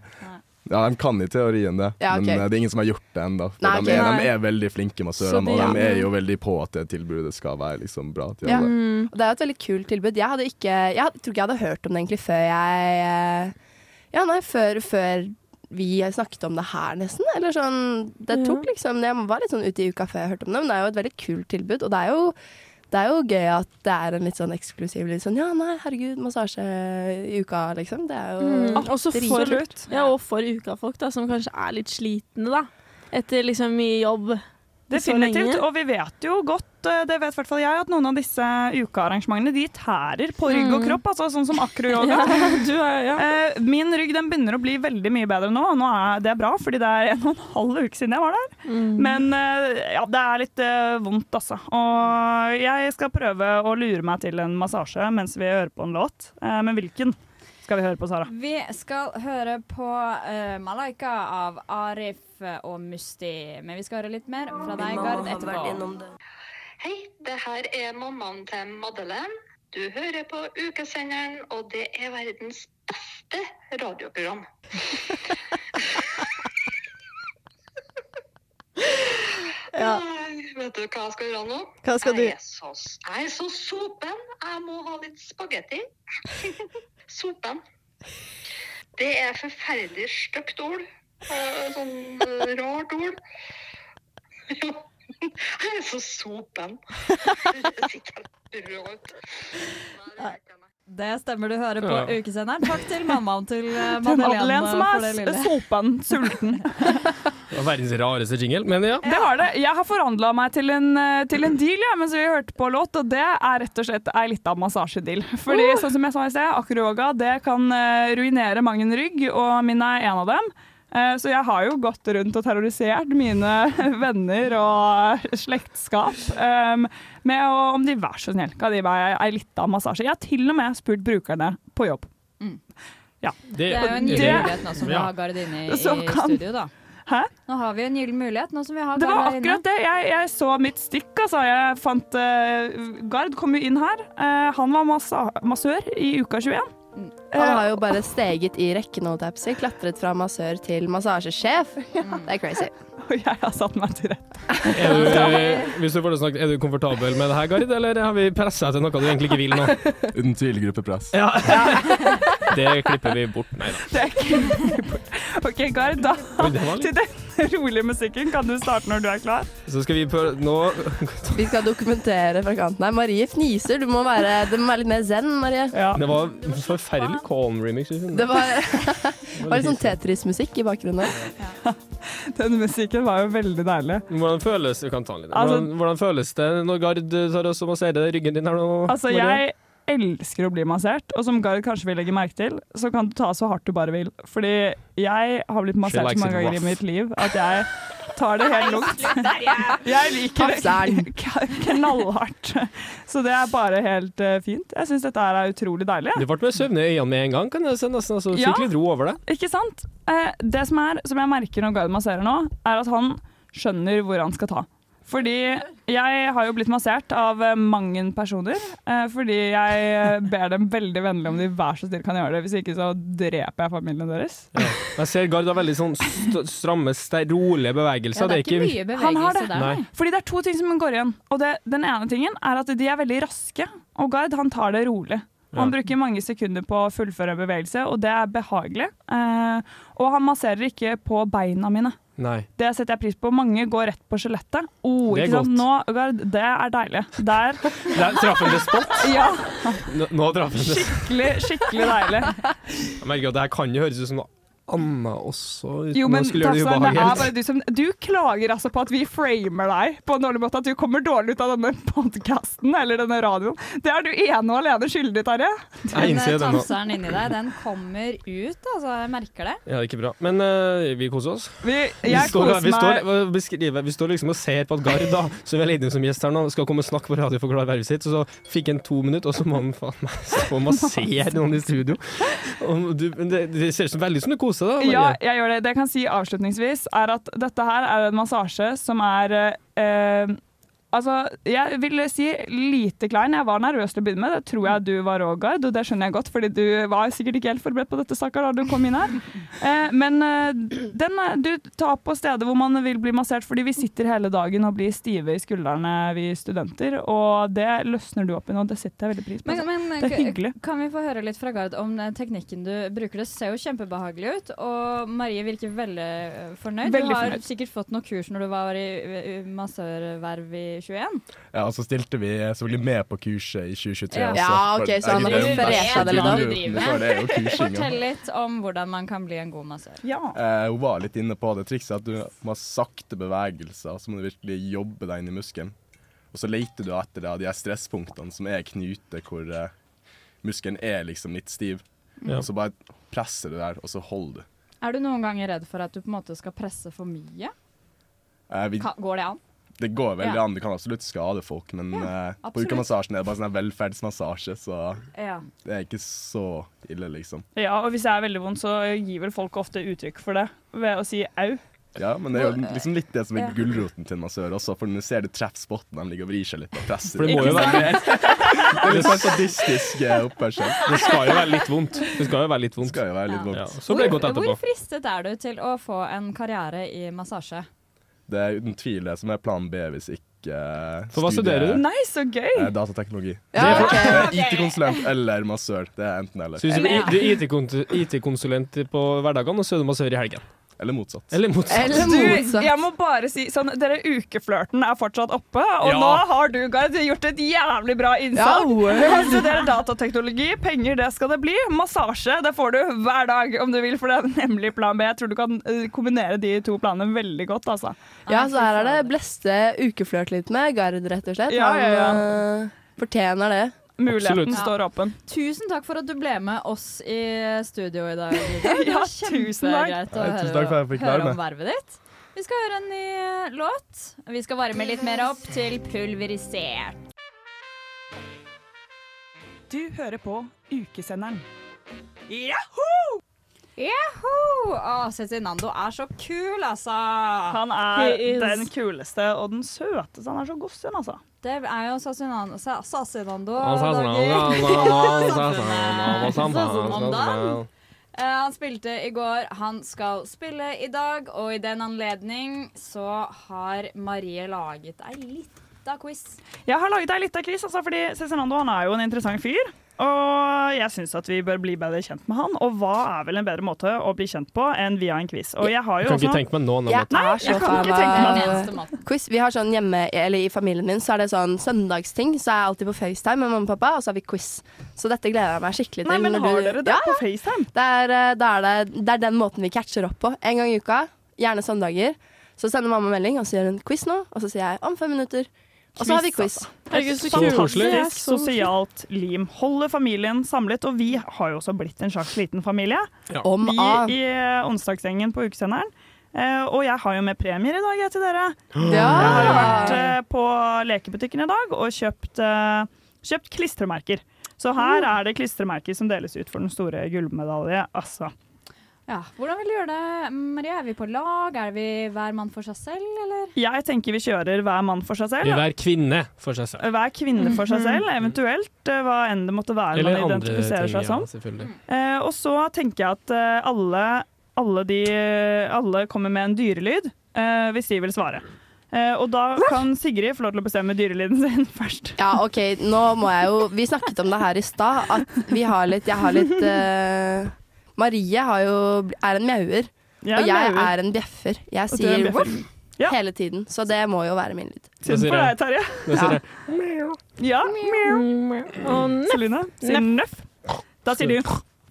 Ja, De kan i teorien det, Ja, okay. men eh, det er ingen som har gjort det ennå. Nei, de, er- de er veldig flinke massørene, og de er jo veldig på at det tilbudet skal være liksom bra til Ja. alle. Og det er jo et veldig kult tilbud. Jeg hadde ikke Jeg tror ikke jeg hadde hørt om det egentlig før jeg eh, Ja, nei, før, før vi snakket om det her, nesten. Eller sånn Det tok liksom Jeg var litt sånn ute i uka før jeg hørte om det, men det er jo et veldig kult tilbud. Og det er jo det er jo gøy at det er en litt sånn eksklusiv litt sånn Ja, nei, herregud, massasje i uka, liksom. Det er jo Mm. Også for, ja, og for ukafolk, da, som kanskje er litt slitne, da. Etter liksom mye jobb. Definitivt. Og vi vet jo godt, eh, det vet i hvert fall jeg, at noen av disse ukearrangementene de tærer på rygg og Mm. kropp. Altså sånn som akroyoga. Ja, ja. Eh, Min rygg den begynner å bli veldig mye bedre nå. og Nå er det bra, fordi det er en og en halv uke siden jeg var der. Mm. Men eh, ja, det er litt vondt, altså. Og jeg skal prøve å lure meg til en massasje mens vi hører på en låt. Eh, Men hvilken skal vi høre på, Sara? Vi skal høre på uh, Malaika av Arif og Musti. Men vi skal høre litt mer fra deg, Gard, etterpå. Hei, det her er mammaen til Madeleine. Du hører på Ukesenderen, og det er verdens beste radioprogram. Ja. Vet du hva jeg skal gjøre nå? Hva skal du- Jeg er så, jeg er så sopen. Jeg må ha litt spagetti. sopen. Det er forferdelig stygt ord. Eh, Sånn eh, rart ord. Jeg er så sopen. Det sitter helt ut. Det stemmer, du hører på Ja. ukesenderen. Takk til mammaen til eh, Til Madeleine som er sopen, sulten. Det var verdens rareste jingle, men ja. Det har det. Jeg har forhandla meg til en, eh, til en deal ja, mens vi hørte på låt, og det er rett og slett ei lita massasjedeal. Fordi sånn som jeg sa i sted, akroyoga det kan eh, ruinere mang en rygg, og min er en av dem. Eh, Så jeg har jo gått rundt og terrorisert mine venner og slektskap um, med å, om de vær så snill kan de meg ei lita massasje. Jeg har til og med spurt brukerne på jobb. Ja. Det er jo en gyllen mulighet nå som vi har Gard inne i, studio, da. Hæ? Nå har vi en gyllen mulighet nå som vi har Det var inne. akkurat det. Jeg, jeg så mitt stikk, altså. Jeg fant uh, Gard kom jo inn her. Uh, han var massa massør i uka 21. Han har jo bare steget i rekken, holdt jeg på å si. Klatret fra massør til massasjesjef. Det er crazy. Og jeg har satt meg til rette. Er du, eh, hvis du får det snakket, er du komfortabel med det her, Gard, eller har vi pressa til noe du egentlig ikke vil nå? Uten tvil gruppepress. Ja. Det klipper vi bort. Nei da. Det OK, Gard, da det til den rolige musikken kan du starte når du er klar. Så skal vi prøve Nå Vi skal dokumentere fra kanten her. Marie fniser. Du må være, det må være litt mer zen, Marie. Det var forferdelig calm remix. Det var, Det var, var litt sånn Tetris-musikk i bakgrunnen. Den musikken var jo veldig deilig. Hvordan føles du kan ta. Altså- hvordan, hvordan føles det når Gard tar oss og masserer ryggen din her nå? Altså, Marie? jeg elsker å bli massert, og som Gard kanskje vil legge merke til, så kan du ta så hardt du bare vil. Fordi jeg har blitt massert så mange ganger i mitt liv at jeg tar det helt lukt. Jeg liker det knallhardt. Så det er bare helt eh, fint. Jeg syns dette er utrolig deilig. Du ble med søvn i øynene med en gang, kan jeg si. Nesten, altså, Ja. Fikk litt ro over det. Ikke sant? Eh, det som er, som jeg merker når Gard masserer nå, er at han skjønner hvor han skal ta. Fordi jeg har jo blitt massert av eh, mange personer. eh, Fordi jeg eh, ber dem veldig vennlig om de vær så snill kan gjøre det. Hvis ikke så dreper jeg familien deres. Jeg ser Gard har veldig sånn st stramme, rolige bevegelser. det er ikke Han har det. Nei. Fordi det er to ting som går igjen. Og det, den ene tingen er at de er veldig raske. Og Gard han tar det rolig. Han bruker mange sekunder på å fullføre bevegelse, og det er behagelig. Eh, og han masserer ikke på beina mine. Nei. Det setter jeg pris på. Mange går rett på skjelettet. Oh, Det er godt. Nå, det er deilig. Der Der traff hun det spot. Ja. Nå, nå traff hun det. Skikkelig, skikkelig deilig. Jeg merker at det her kan jo høres ut som noe annet også, uten Jo, men å skulle gjøre det ubehagelig. du som Du klager altså på at vi framer deg på en dårlig måte, at du kommer dårlig ut av denne podkasten eller denne radioen. Det er du ene og alene skyldig, Terje. Den innser tafseren inni deg, den kommer ut, altså. Jeg merker det. Ja, det ikke bra. Men uh, vi koser oss. Vi, Vi står, koser vi, står, beskriver, vi står liksom og ser på at Gard, da, som vi har leid inn som gjest her nå, skal komme og snakke på radio for å klare vervet sitt. Og så fikk han to minutter, og så må han faen meg stå og massere noen i studio. Og du, det, det ser ut som veldig som du koser deg. Ja, Marie. jeg gjør det. Det jeg kan si avslutningsvis, er at dette her er en massasje som er eh, Altså, jeg vil si lite klein. Jeg var nervøs til å begynne med. Det tror jeg du var òg, Gard, og det skjønner jeg godt, fordi du var sikkert ikke helt forberedt på dette, stakkar, da du kom inn her. Eh, men eh, den er, du tar på steder hvor man vil bli massert, fordi vi sitter hele dagen og blir stive i skuldrene, vi studenter, og det løsner du opp i nå. Det setter jeg veldig pris på. Men, men det er hyggelig. kan vi få høre litt fra Gard om den teknikken du bruker? Det ser jo kjempebehagelig ut, og Marie virker veldig øh, fornøyd. Veldig du har fornøyd. sikkert fått noe kurs når du var i massørverv i 21. Ja, og så stilte vi selvfølgelig med på kurset i 2023 Ja. også. Ja, ok, så han det da. jo- det. Fortell litt om hvordan man kan bli en god massør. Eh, hun var litt inne på det trikset at du må ha sakte bevegelser, så må du virkelig jobbe deg inn i muskelen. Og så leter du etter det, de her stresspunktene som er knuter hvor eh, muskelen er liksom litt stiv. Ja. Og så bare presser du der, og så holder du. Er du noen ganger redd for at du på en måte skal presse for mye? Eh, vi, Ka- Går det an? Det går veldig Ja. an, du kan absolutt skade folk, men ja, på absolutt. ukemassasjen er det bare sånn velferdsmassasje, så Ja. det er ikke så ille, liksom. Ja, og hvis det er veldig vondt, så gir vel folk ofte uttrykk for det ved å si au. Ja, men det er jo liksom litt det som er Ja. gulroten til en massør også, for når du ser du treffer spotten, de ligger og vrir seg litt og presser. For det må jo være det. Det er litt sånn sadistisk eh, oppførsel. Det skal jo være litt vondt. Det skal jo være litt vondt. Skal jo være litt vondt. Ja, så blir det godt Hvor, etterpå. hvor fristet er du til å få en karriere i massasje? Det er uten tvil det som er plan B hvis ikke For hva studerer du? Nei, så gøy! Eh, datateknologi. Ja, det er, ok. det er Ok. IT-konsulent eller massør. Det er enten eller. Så hvis du er- IT-kon- IT-konsulent på hverdagene, og så er du massør i helgen. Eller motsatt. Eller motsatt. Du, jeg må bare si sånn, dere Ukeflørten er fortsatt oppe, og Ja. nå har du Gard, gjort et jævlig bra innsalg. Ja. Du kan studere datateknologi, penger det skal det bli. Massasje det får du hver dag om du vil, for det er nemlig plan B. Jeg tror du kan eh, kombinere de to planene veldig godt. altså. Ja, så her er det bleste ukeflørt litt med Gard, rett og slett. Ja, ja, ja. Han eh, fortjener det. Muligheten står åpen. Tusen takk for at du ble med oss i studio i dag. Ja, tusen takk. Ja, tusen høre, takk for at jeg fikk være høre om med. vervet ditt. Vi skal høre en ny låt. Vi skal varme litt mer opp til pulverisert. Du hører på Ukesenderen. Jaho! Jaho! Å, Cezinando er så kul, altså. Han er den kuleste og den søteste. Han er så gossen, altså. Det er jo sasunando Sasunando Cezinando Han spilte i går, han skal spille i dag, og i den anledning så har Marie laget ei lita quiz. Jeg har laget ei lita quiz, altså, fordi Cezinando han er jo en interessant fyr. Og jeg syns at vi bør bli bedre kjent med han. Og hva er vel en bedre måte å bli kjent på enn via en quiz? Og jeg har jo Jeg kan ikke tenke meg noen annen måte. jeg kan ikke tenke meg quiz. Vi har sånn hjemme, eller i familien min, så er det sånn søndagsting. Så er jeg alltid på FaceTime med mamma og pappa, og så har vi quiz. Så dette gleder jeg meg skikkelig til. Nei, men har du- dere det Ja, på FaceTime? Det er, det, er det, det er den måten vi catcher opp på. En gang i uka, gjerne søndager. Så sender mamma melding, og så gjør hun quiz nå. Og så sier jeg om fem minutter. Og så har vi quiz. altså. Herregud, så er sosialt lim. Holder familien samlet, og vi har jo også blitt en slags liten familie. Ja. Om vi av. i eh, onsdagsgjengen på ukesenderen. Eh, og jeg har jo med premier i dag jeg, til dere. Ja. Jeg har jo vært eh, på lekebutikken i dag og kjøpt, eh, kjøpt klistremerker. Så her er det klistremerker som deles ut for den store gullmedalje. Altså. Ja, Hvordan vil du gjøre det, Maria? Er vi på lag? Er vi hver mann for seg selv, eller? Jeg tenker vi kjører hver mann for seg selv. Hver kvinne for seg selv. Hver kvinne for seg Mhm. selv, eventuelt eh, hva enn det måtte være Eller man identifiserer ting, seg ja, som. selvfølgelig. Eh, og så tenker jeg at eh, alle, alle, de, alle kommer med en dyrelyd eh, hvis de vil svare. Uh, og da kan Sigrid få lov til å bestemme dyrelyden sin først. Ja, OK, nå må jeg jo Vi snakket om det her i stad, at vi har litt Jeg har litt eh, Marie har jo, er en mjauer, Jeg er og jeg mjauer. er en bjeffer. Jeg Og du er en sier bjeffer. voff hele tiden, så det må jo være min lyd. Synd for deg, Terje. Hva sier Ja. jeg? Ja. Og nøff. Celine sier nøff. Da sier du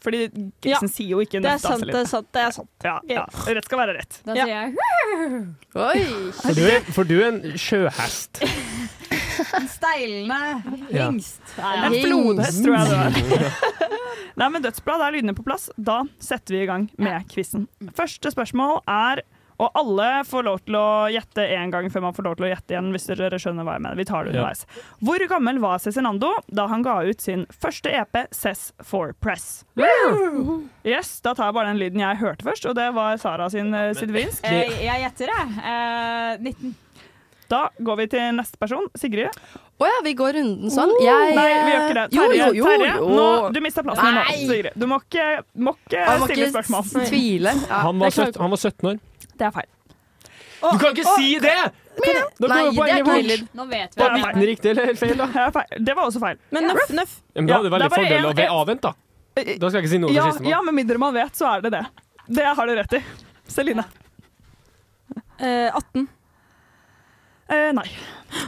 fordi Ja. grisen sier jo ikke Det er nøff. da, sant, Celine. det er sant. Det er sant. Ja, ja. Rett skal være rett. Da Ja. sier jeg Oi! For du, er, for du er en sjøhest. en steilende Ja. hingst. En flodhest, tror jeg det var. Nei, men Dødsblad er lydene på plass. Da setter vi i gang med quizen. Første spørsmål er Og alle får lov til å gjette én gang før man får lov til å gjette igjen. hvis dere skjønner hva jeg mener. Vi tar det Ja. Hvor gammel var Cezinando da han ga ut sin første EP, Cess for Press? Yes, Da tar jeg bare den lyden jeg hørte først, og det var Sara sin uh, sitt vinst. Eh, jeg gjetter, jeg. Uh, 19. Da går vi til neste person. Sigrid. Å ja, vi går runden sånn. Jeg Nei, vi gjør ikke det. Terje, jo, jo, Terje jo. Nå, du mista plassen din nå, Sigrid. Du må ikke, må ikke stille ikke spørsmål. tvile. Ja, Han var, det 17, han var 17 år. Det er feil. Du kan ikke si det! Da Nei, går jo det poenget bort. Nå vet vi Var det. 19 riktig eller feil, da? Det feil. Det var også feil. Men nøff, nøff. Ja, men da hadde du veldig da fordel å være avvent, da. Da skal jeg ikke si noe Ja, siste ja, med mindre man vet, så er det det. Det har du rett i. Celine. Uh, 18. Eh, nei.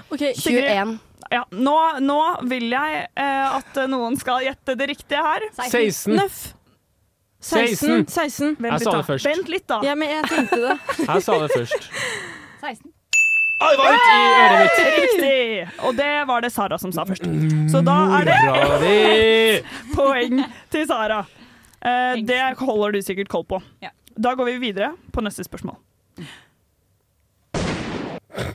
OK, 21. Ja, nå, nå vil jeg eh, at noen skal gjette det riktige her. 16. Nøff. 16. 16. Vent Jeg sa det først. Vent litt, da. Ja, men jeg tenkte det. Jeg sa det først. 16. Å, det var ut i øret mitt! Riktig! Og det var det Sara som sa først. Så da er det Bra poeng til Sara. Eh, det holder du sikkert koll på. Da går vi videre på neste spørsmål.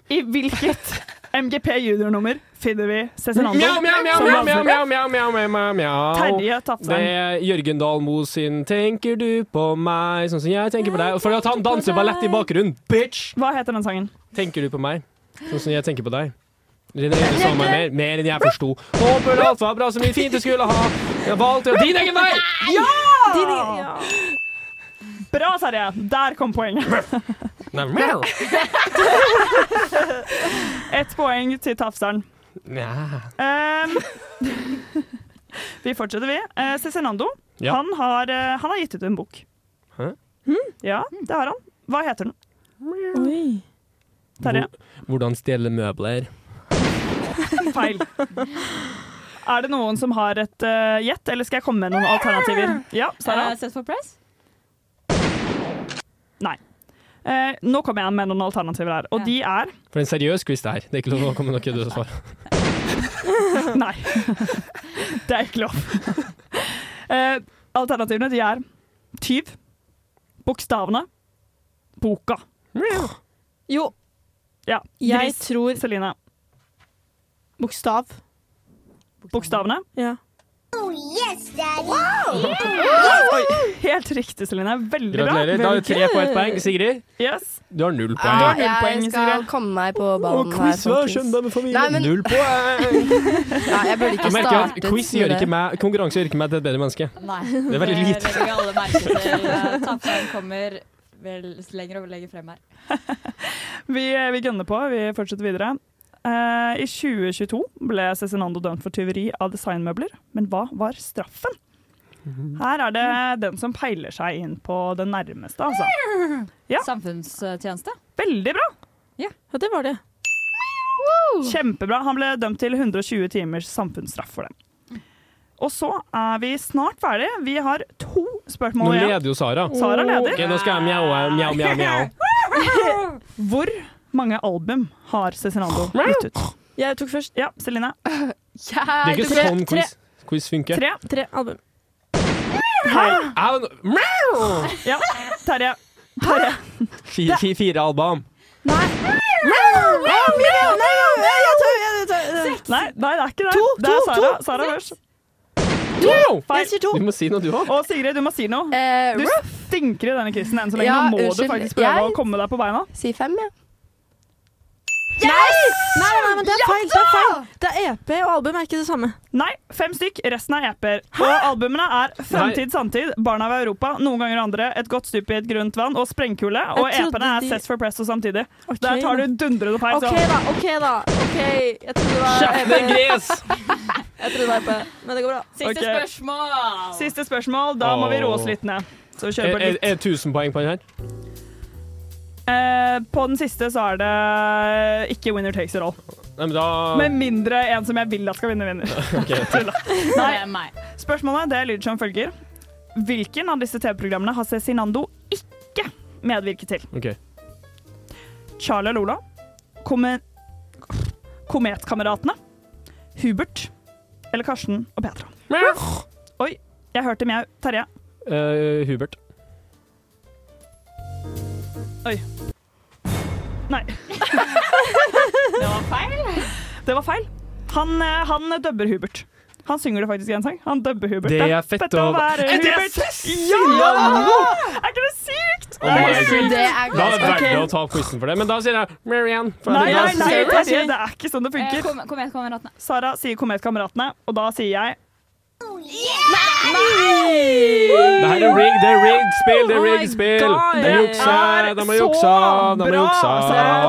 I hvilket MGP junior-nummer finner vi Cezinando? Mjau, mjau, mjau, som mjau, mjau, mjau, mjau, mjau, mjau, mjau. Terje Det er Jørgen Dahlmo sin 'Tenker du på meg', sånn som jeg tenker på deg. Fordi at han danser ballett i bakgrunnen. Bitch! Hva heter den sangen? Tenker du på meg, sånn som jeg tenker på deg. Mer, mer enn jeg forsto. Håper alt var bra, som vi fint du skulle ha. Jeg valgte din egen vei! Ja! Bra, Terje. Der kom poenget. Nei, mjau. Ett poeng til Tafseren. Ja. Um, vi fortsetter, vi. Uh, Cezinando Ja. han, har, uh, han har gitt ut en bok. Hæ? Ja, det har han. Hva heter den? Oi. Terje? Hvor- Hvordan stjele møbler. Feil. Er det noen som har et eh, gjett, eller skal jeg komme med noen alternativer? Ja, Sara? Uh, Set for press? Nei. Eh, nå kommer jeg med noen alternativer her, og Ja. de er For en seriøs quiz det her. Det er ikke lov å komme noe kødd og svare. Nei. Det er ikke lov. Eh, alternativene de er tyv, bokstavene, boka. Jo, Ja, jeg gris. tror Celine. bokstav. Bokstavene. Ja. Oi, helt riktig, Celine. Veldig bra. Gratulerer. Da har du tre på ett poeng. Sigrid, Yes. du har null Ja, poeng. helt jeg skal komme meg på ballen her. quiz folkens. søndag med familien. Nei, men- Null poeng! Ja, jeg burde ikke Jeg merker at startet quiz gjør ikke meg, konkurranse gjør ikke meg til et bedre menneske. Nei. Det er veldig lite. Det legger vi alle merke til. Eh, kommer vel lenger og lenger frem her. Vi, vi gønner på. Vi fortsetter videre. Eh, I 2022 ble Cezinando dømt for tyveri av designmøbler, men hva var straffen? Her er det den som peiler seg inn på det nærmeste, altså. Ja. Samfunnstjeneste. Veldig bra! ja, det var det. Kjempebra. Han ble dømt til 120 timers samfunnsstraff for det. Og så er vi snart ferdig. Vi har to spørsmål igjen. leder jo Sara. Sara leder. Ok, nå skal jeg mjaue, mjau, mjau, mjau. Hvor mange album har Cezinando gitt ut? Jeg tok først. Ja, Celine. Det er ikke tre, sånn quiz, quiz funker. Tre. Tre album. Ja, Terje. Terje. Fire, fire, fire album. Nei, nei, det er ikke det. To, det er Sara. Sara først. Wow! Feil. Jeg sier to. Du må si noe, du òg. Og Sigrid, du må si noe. Eh, Du- stinker i denne quizen enn så lenge. Nå må du faktisk prøve å komme deg på beina. Si fem, ja. Nei! Nei, nei, men det er feil. Det er feil. Det er EP, og album er ikke det samme. Nei, fem stykk. Resten er EP-er. Og albumene er Fremtid, samtid, Barna av Europa, Noen ganger andre, Et godt stup i et grunt vann og Sprengkule. Og EP-ene er de- Sess for Press og samtidig. Okay, Der tar du dundrende feil. OK, da. ok da Ok, Jeg trodde det var Kjefte EP. gris! Jeg trodde det var EP, men det går bra. Siste okay. spørsmål. Siste spørsmål. Da må vi roe oss litt ned. Så vi kjører på litt. er det 1000 poeng på den her? Eh, på den siste så er det ikke winner takes it all. Nei, men da Med mindre en som jeg vil at skal vinne, vinner. okay. Nei. er. Spørsmålet det lyder som følger. Hvilken av disse TV-programmene har Cezinando ikke medvirket til? Okay. Charlie Lola, Kome Kometkameratene, Hubert eller Karsten og Petra? Oi, jeg hørte mjau. Terje. Uh, Hubert. Oi. Nei. Det var feil. Det var feil. Han, eh, han dubber Hubert. Han synger det faktisk i en sang. Han dubber Hubert. Det er fett å- være Er det Hubert. Ja! Ja! Er ikke det sykt? Oh my God. Det er Da er det verdt å ta quizen for det. Men da sier jeg Marianne. for Nei, det- nei, nei? Terje, det er ikke sånn det Eh, funker. Kom, kom. Sara sier Kometkameratene, og da sier jeg Det er rigged, det er rigged spill, det er rigged spill. De har juksa, de har juksa.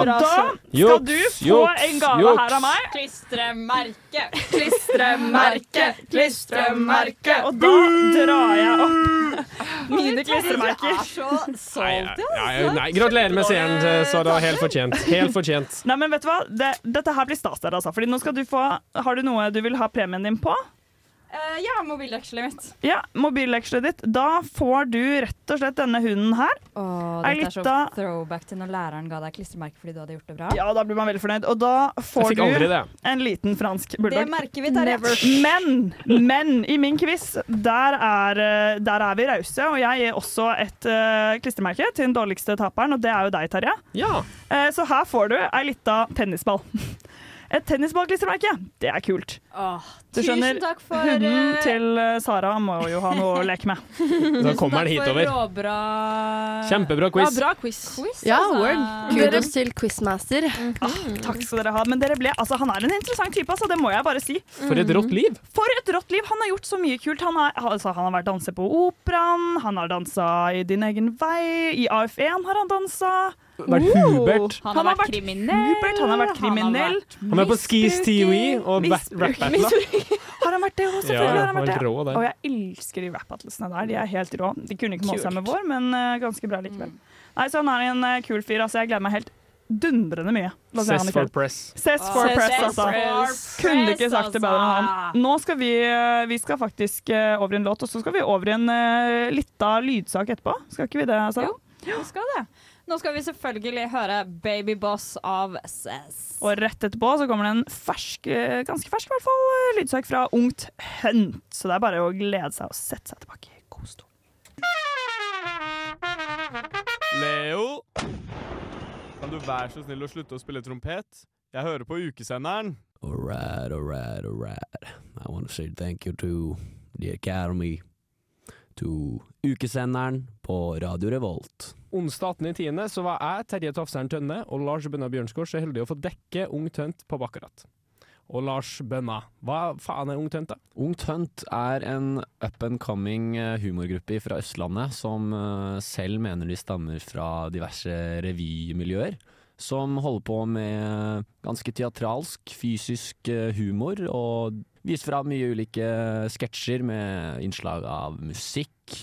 Og da skal Juks, du få juks, en gave juks. her av meg. Klistremerke. Klistremerke, klistremerke. Og da drar jeg opp mine klistremerker. Du er så salty, Ja, ja, nei, gratulerer med seieren, Sara. Helt fortjent. Helt fortjent. Nei, men vet du hva? Det, dette her blir stas der, altså. Fordi nå skal du få Har du noe du vil ha premien din på? Eh, ja, mobilvekselet mitt. Ja, mobillekselet ditt. Da får du rett og slett denne hunden her. Åh, dette er så throwback til når læreren ga deg klistremerke fordi du hadde gjort det bra. Ja, da blir man veldig fornøyd. Og da får du en liten fransk bulldog. Det merker vi, Terje. Men, men i min quiz, der er, eh, der er vi rause, og jeg gir også et uh, klistremerke til den dårligste taperen, og det er jo deg, Terje. Ja. Uh, så her får du ei lita tennisball. Et tennisballklistremerke, det er kult. Åh, Du skjønner, takk for hunden eh, til eh, Sara må jo ha noe å leke med. Da kommer han hitover. råbra Kjempebra quiz. Ja, bra quiz. quiz. Ja, altså. word. Kudos til quizmaster. Ah, takk skal dere ha. Men dere ble, altså, han er en interessant type, altså, det må jeg bare si. For et rått liv. For et rått liv! Han har gjort så mye kult. Han har, altså, han har vært danser på Operaen, han har dansa i Din egen vei, i AF1 har han dansa. Vært Hubert. Han har vært kriminell. Hubert, han har vært kriminell. Han er på Skis TV og Misbruker. Rap battler. Har han vært det òg? Ja, Selvfølgelig har han han vært det. rå der. Og jeg elsker de rap-battlesene der. De er helt rå. De kunne ikke måle seg med vår, men uh, ganske bra likevel. Nei, så han er en uh, kul fyr. Altså, jeg gleder meg helt dundrende mye. Ses Cess for press. Cess for press, altså. press. Kunne ikke sagt det bedre enn han. altså. Nå skal vi, eh, vi skal faktisk over i en låt, og så skal vi over i en uh, lita lydsak etterpå. Skal ikke vi det, Sara? Jo, vi skal det. Nå skal vi selvfølgelig høre 'Baby Boss' av Cess. Og rett etterpå så kommer det en fersk, eh, ganske fersk i hvert fall, eh, lydsak fra Ungt Hunt. Så det er bare å glede seg og sette seg tilbake. i godstolen. Leo? Kan du være så snill å slutte å spille trompet? Jeg hører på ukesenderen. All right, all right, all right. I want to say thank you to the Academy, to ukesenderen på Radio Revolt. Onsdag 18.10. så var jeg, Terje Tafseren Tønne og Lars Bønna Bjørnskår så heldige å få dekke Ung Tønt på Bakkerat. Og Lars Bønna, hva faen er Ung Tønt, da? Ung Tønt er en up and coming eh, humorgruppe fra Østlandet som eh, selv mener de stammer fra diverse revymiljøer. Som holder på med ganske teatralsk, fysisk eh, humor, og viser fra mye ulike sketsjer med innslag av musikk.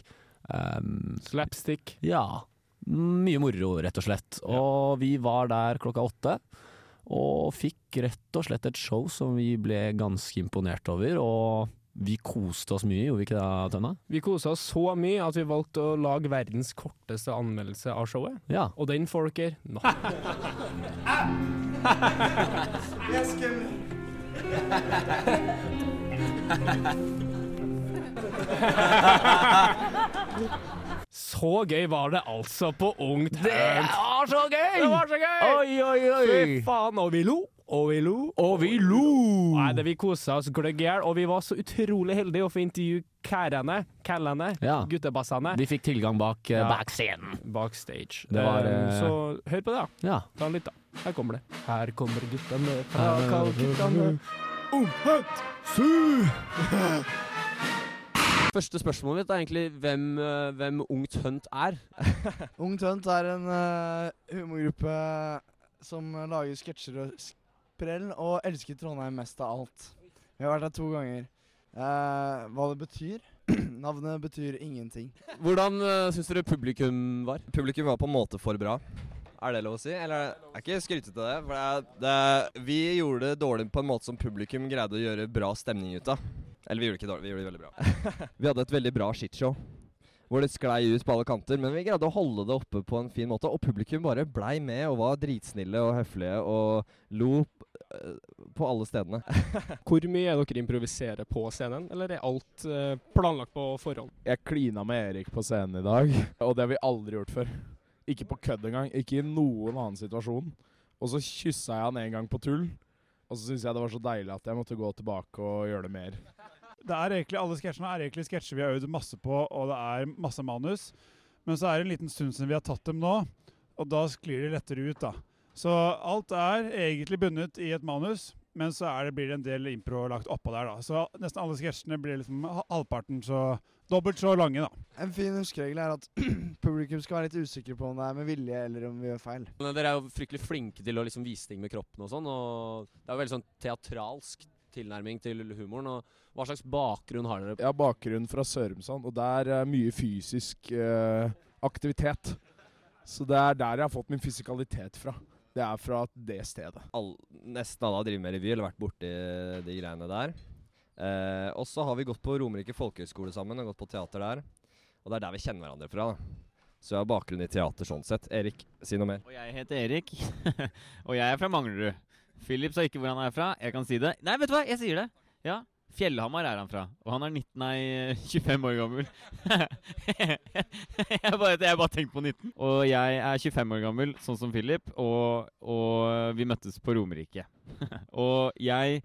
Um, Slapstick. Ja. Mye moro, rett og slett. Og vi var der klokka åtte. Og fikk rett og slett et show som vi ble ganske imponert over. Og vi koste oss mye, gjorde vi ikke det, Tønna? Vi kosa oss så mye at vi valgte å lage verdens korteste anmeldelse av showet. Ja. Og den folker, nå. nå. Så gøy var det altså på Ungt Hønt. Det var så gøy! Det var så gøy! Oi, oi, oi! Fy faen, og vi lo, og vi lo. Og vi lo! Nei, det Vi kosa oss gløgg i hjel, og vi var så utrolig heldige å få intervjue kærene, kallene, Ja. guttebassene. De fikk tilgang bak eh, Ja. backscenen. Backstage. Det var, eh, Så hør på det, da. Ja. Ta en lytt, da. Her kommer det. Her kommer guttene fra Her- Kalkuttene. Første spørsmålet mitt er egentlig hvem, hvem Ungt Hunt er. Ungt Hunt er en uh, humorgruppe som lager sketsjer og sprell, og elsker Trondheim mest av alt. Vi har vært her to ganger. Eh, hva det betyr? Navnet betyr ingenting. Hvordan uh, syns dere publikum var? Publikum var på en måte for bra. Er det lov å si? Eller er ikke skrytete det. For det, det, vi gjorde det dårlig på en måte som publikum greide å gjøre bra stemning ut av. Eller vi gjorde det ikke dårlig, vi gjorde det veldig bra. vi hadde et veldig bra shitshow. Hvor det sklei ut på alle kanter, men vi greide å holde det oppe på en fin måte. Og publikum bare blei med og var dritsnille og høflige og lo eh, på alle stedene. Hvor mye er dere improviserer på scenen, eller er alt uh, planlagt på forhånd? Jeg klina med Erik på scenen i dag, og det har vi aldri gjort før. Ikke på kødd engang, ikke i noen annen situasjon. Og så kyssa jeg han en gang på tull, og så syntes jeg det var så deilig at jeg måtte gå tilbake og gjøre det mer. Det er egentlig, Alle sketsjene er egentlig sketsjer vi har øvd masse på, og det er masse manus. Men så er det en liten stund siden vi har tatt dem nå, og da sklir det lettere ut. da. Så alt er egentlig bundet i et manus, men så er det, blir det en del impro lagt oppå der. da. Så nesten alle sketsjene blir liksom halvparten så dobbelt så lange, da. En fin huskeregel er at publikum skal være litt usikre på om det er med vilje eller om vi gjør feil. Men Dere er jo fryktelig flinke til å liksom vise ting med kroppen og sånn. og Det er jo veldig sånn teatralsk tilnærming til humoren. og Hva slags bakgrunn har dere? Jeg har bakgrunn fra Sørumsand, og der er mye fysisk eh, aktivitet. Så det er der jeg har fått min fysikalitet fra. Det er fra det stedet. All, nesten alle har drevet med revy eller vært borti de greiene der. Eh, og så har vi gått på Romerike folkehøgskole sammen og gått på teater der. Og det er der vi kjenner hverandre fra. da. Så jeg har bakgrunn i teater sånn sett. Erik, si noe mer. Og jeg heter Erik, og jeg er fra Manglerud. Philip sa ikke hvor han er fra. Jeg kan si det. Nei, vet du hva, jeg sier det. Ja, Fjellhamar er han fra. Og han er 19, nei, 25 år gammel. jeg bare, bare tenkte på 19. Og jeg er 25 år gammel, sånn som Philip, og, og vi møttes på Romerike. og jeg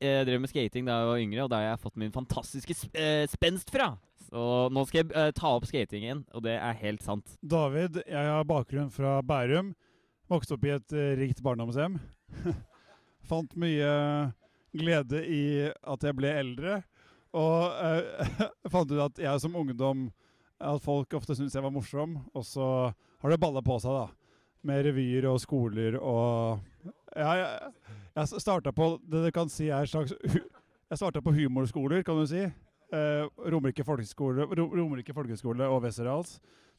eh, drev med skating da jeg var yngre, og der har jeg fått min fantastiske sp eh, spenst fra. Så nå skal jeg eh, ta opp skatingen, og det er helt sant. David, jeg har bakgrunn fra Bærum. Vokste opp i et eh, rikt barndomshjem. Fant mye glede i at jeg ble eldre. Og uh, fant ut at jeg som ungdom At folk ofte syntes jeg var morsom. Og så har det balla på seg, da. Med revyer og skoler og Ja, jeg, jeg starta på det du kan si er slags Jeg starta på humorskoler, kan du si. Uh, Romerike folkeskole, Ro- Romerike folkeskole og Westerdals.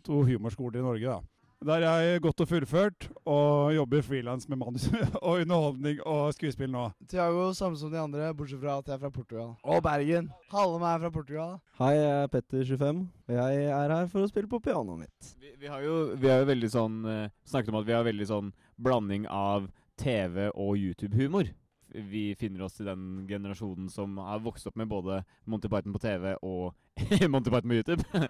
To humorskoler i Norge, da. Der er jeg godt og fullført, og jobber frilans med manus og underholdning og skuespill nå. Tiago, samme som de andre, bortsett fra at jeg er fra Portugal. Og Bergen. Halve meg er fra Portugal. Hei, jeg er Petter, 25, og jeg er her for å spille på pianoet mitt. Vi, vi, har jo, vi har jo veldig sånn eh, snakket om at vi har veldig sånn blanding av TV og YouTube-humor. Vi finner oss i den generasjonen som har vokst opp med både Monty Python på TV og Monty Python på YouTube.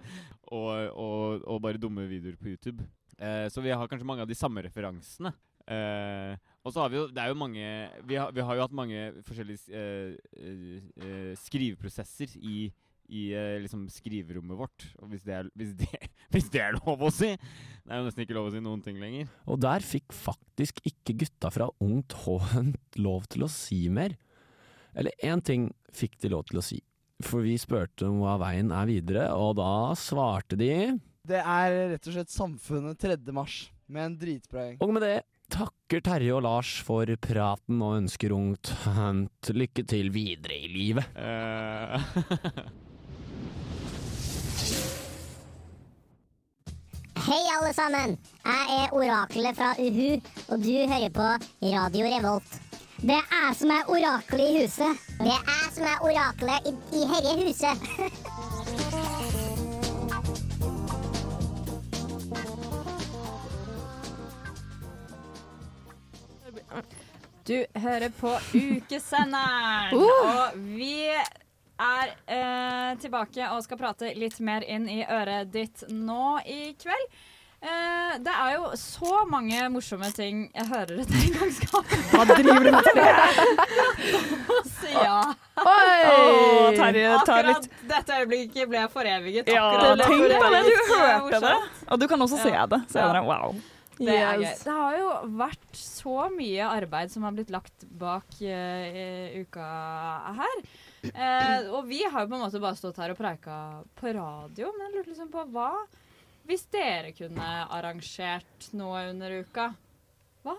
og, og, og bare dumme videoer på YouTube. Eh, så vi har kanskje mange av de samme referansene. Eh, og så har vi jo Det er jo mange Vi har, vi har jo hatt mange forskjellige eh, eh, eh, skriveprosesser i i eh, liksom skriverommet vårt. Og hvis det, er, hvis, det, hvis det er lov å si! Det er jo nesten ikke lov å si noen ting lenger. Og der fikk faktisk ikke gutta fra Ungt Hånd lov til å si mer. Eller én ting fikk de lov til å si. For vi spurte om hva veien er videre, og da svarte de Det er rett og slett Samfunnet 3. mars, med en dritbra gjeng. Og med det takker Terje og Lars for praten og ønsker Ungt Hunt lykke til videre i livet. Hei, alle sammen! Jeg er oraklet fra Uhu, og du hører på Radio Revolt. Det er jeg som er oraklet i huset. Det er jeg som er oraklet i, i herre huset. Du hører på Ukesenderen, Uh! og vi er eh, tilbake og skal prate litt mer inn i øret ditt nå i kveld. Eh, det er jo så mange morsomme ting jeg hører etter skal Hva driver du med, ja. Oi! Terje tar Akkurat dette øyeblikket ble jeg foreviget. Ja, tenk på det, du hørte det. Og du kan også se det senere. Wow. Det er gøy. Det har jo vært så mye arbeid som har blitt lagt bak uh, uka her. Uh, og vi har jo på en måte bare stått her og preika på radio, men jeg lurte liksom på hva Hvis dere kunne arrangert noe under uka, hva,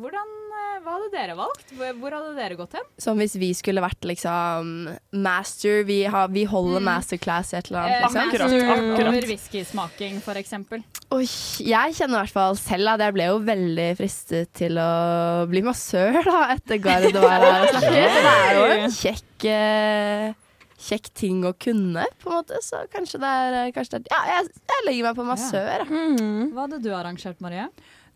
hvordan, eh, hva hadde dere valgt? Hvor, hadde dere gått hen? Som hvis vi skulle vært liksom master Vi, har, vi holder Mm. masterclass i et eller Eh, annet. Liksom. akkurat. over whiskysmaking, for eksempel. Oi, jeg kjenner i hvert fall selv at jeg ble jo veldig fristet til å bli massør da, etter Gard var her og snakket. Ja. Det er jo en kjekk, eh, kjekk ting å kunne, på en måte. Så kanskje det er, eh, kanskje det er Ja, jeg, jeg legger meg på massør. jeg. Hva hadde du arrangert, Marie?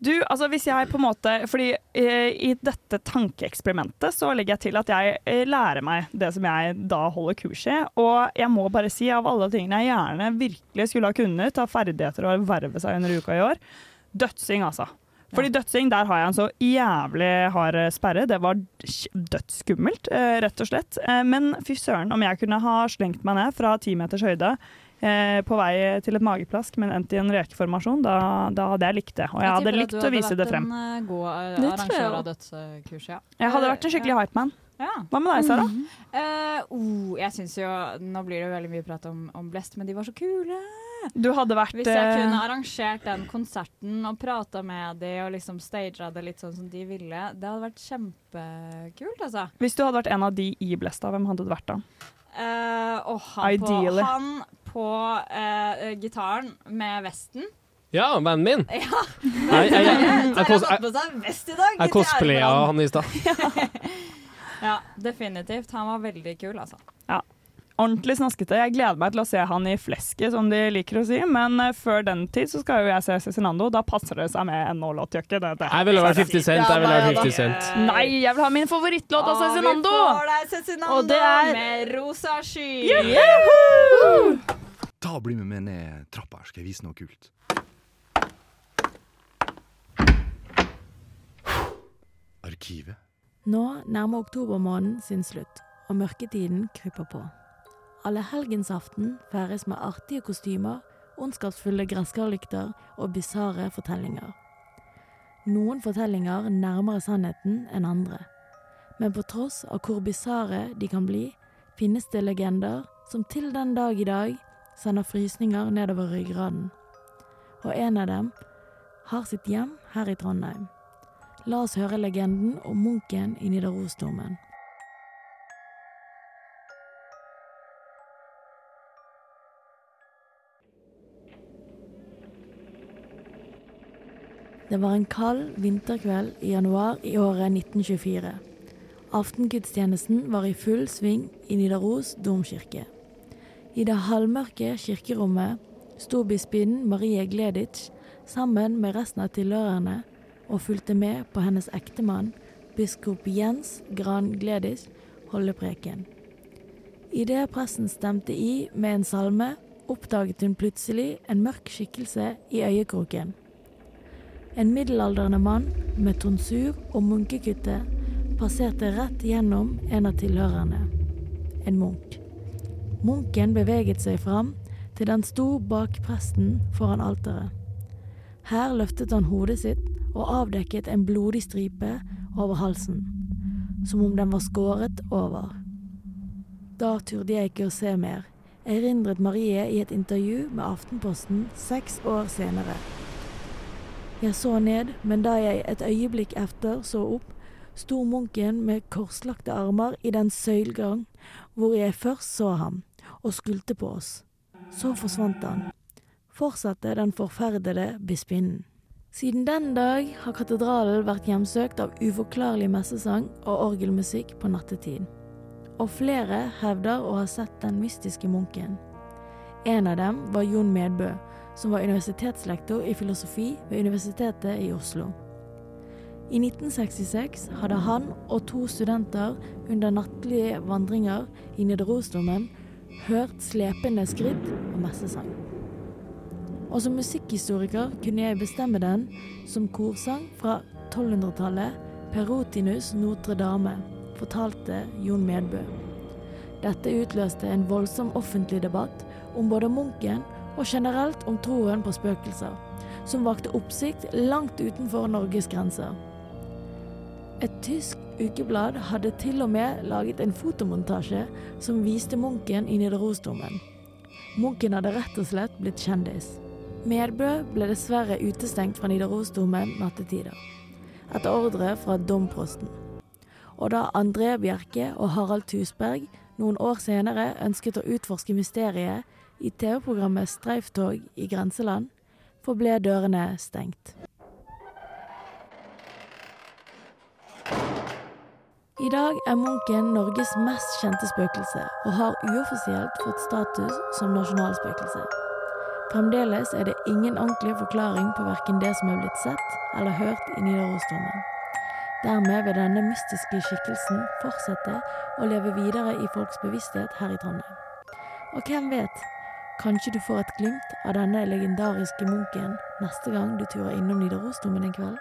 Du, altså hvis jeg på en måte Fordi eh, i dette tankeeksperimentet så legger jeg til at jeg eh, lærer meg det som jeg da holder kurs i. Og jeg må bare si, av alle tingene jeg gjerne virkelig skulle ha kunnet av ferdigheter og verve seg under uka i år, dødsing, altså. Fordi dødsing, der har jeg en så jævlig hard sperre. Det var dødsskummelt, eh, rett og slett. Eh, men fy søren, om jeg kunne ha slengt meg ned fra ti meters høyde eh, på vei til et mageplask, men endt i en rekeformasjon, da, da hadde jeg likt det. Og jeg, hadde tipper likt å vise det frem. en eh, god eh, Det tror jeg arrangør av dødskurs, ja. Jeg hadde vært en skikkelig hypeman. Ja. Hva med deg, Sara? Eh, oh, jeg syns jo Nå blir det veldig mye prat om, om Blest, men de var så kule. Du hadde vært Hvis jeg eh, kunne arrangert den konserten og prata med de og liksom stagea det litt sånn som de ville, det hadde vært kjempekult, altså. Hvis du hadde vært en av de i Blesta, hvem hadde du vært da? Uh, oh, han Ideally. på, han på uh, gitaren med vesten. Ja, vennen min. Ja. Jeg- jeg- jeg- på seg vest i dag. Jeg cosplaya han i stad. Ja, definitivt. Han var veldig kul, altså. Ja. Ordentlig snaskete. Jeg gleder meg til å se han i flesket, som de liker å si. Men eh, før den tid så skal jo jeg se Cezinando. Da passer det seg med en nålåtjakke. Jeg ville vært 50 Cent. Jeg ville vært 50 Cent. Nei, jeg vil ha min favorittlåt av Cezinando! Vi Og det er- med rosa sky. Ta og Bli med meg ned trappa her, skal jeg vise noe kult. Arkivet. Nå nærmer oktobermåneden sin slutt, og mørketiden kryper på. Allehelgensaften feires med artige kostymer, ondskapsfulle gresskarlykter og bisarre fortellinger. Noen fortellinger nærmere sannheten enn andre. Men på tross av hvor bisarre de kan bli, finnes det legender som til den dag i dag sender frysninger nedover ryggraden. Og en av dem har sitt hjem her i Trondheim. La oss høre legenden om munken i Nidarosdomen. Det var en kald vinterkveld i januar i året 1924. Aftengudstjenesten var i full sving i Nidaros domkirke. I det halvmørke kirkerommet sto bispinnen Marie Gleditsch sammen med resten av tilhørerne og fulgte med på hennes ektemann, biskop Jens Gran Gleditsch, holde preken. Idet presten stemte i med en salme, oppdaget hun plutselig en mørk skikkelse i øyekroken. En middelaldrende mann med tonsur og munkekutte passerte rett gjennom en av tilhørerne. En munk. Munken beveget seg fram til den sto bak presten foran alteret. Her løftet han hodet sitt og avdekket en blodig stripe over halsen, som om den var skåret over. Da turde jeg ikke å se mer, erindret Marie i et intervju med Aftenposten seks år senere. Jeg så ned, men da jeg et øyeblikk efter så opp, sto munken med korslagte armer i den søylgang hvor jeg først så ham, og skulte på oss. Så forsvant han. Fortsatte den forferdede bispinnen. Siden den dag har katedralen vært hjemsøkt av uforklarlig messesang og orgelmusikk på nattetid. Og flere hevder å ha sett den mystiske munken. En av dem var Jon Medbø, som var universitetslektor i filosofi ved Universitetet i Oslo. I 1966 hadde han og to studenter under nattlige vandringer i Nidarosdomen hørt slepende skritt og messesang. og som musikkhistoriker kunne jeg bestemme den som korsang fra 1200-tallet Perotinus Notre Dame, fortalte Jon Medbø. Dette utløste en voldsom offentlig debatt om både Munken og generelt om troen på spøkelser, som vakte oppsikt langt utenfor Norges grenser. Et tysk ukeblad hadde til og med laget en fotomontasje som viste Munken i Nidarosdomen. Munken hadde rett og slett blitt kjendis. Medbø ble dessverre utestengt fra Nidarosdomen nattetider, etter ordre fra domprosten. Og da André Bjerke og Harald Tusberg noen år senere ønsket å utforske mysteriet i TV-programmet Streiftog i grenseland, forble dørene stengt. I dag er Munken Norges mest kjente spøkelse, og har uoffisielt fått status som nasjonalspøkelse. Fremdeles er det ingen ordentlig forklaring på verken det som er blitt sett eller hørt i Nidarosdomen. Dermed vil denne mystiske skikkelsen fortsette å leve videre i folks bevissthet her i Trondheim. Og hvem vet, kanskje du får et glimt av denne legendariske munken neste gang du turer innom Nidarosdomen en kveld?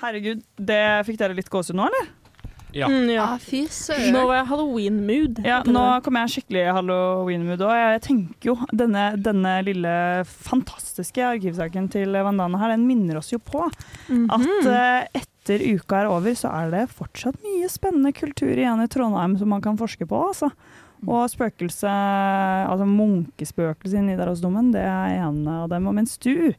Herregud, det fikk dere litt gåsehud nå, eller? Ja. Mm, ja. fy søren. Nå var jeg halloween-mood. Ja, nå kommer jeg skikkelig i halloween-mood òg. Jeg tenker jo denne, denne lille fantastiske arkivsaken til Vandana her, den minner oss jo på Mhm. at uh, etter uka er over, så er det fortsatt mye spennende kultur igjen i Trondheim som man kan forske på, altså. Og spøkelse, altså munkespøkelse i Nidarosdomen, det er en av dem. Og mens du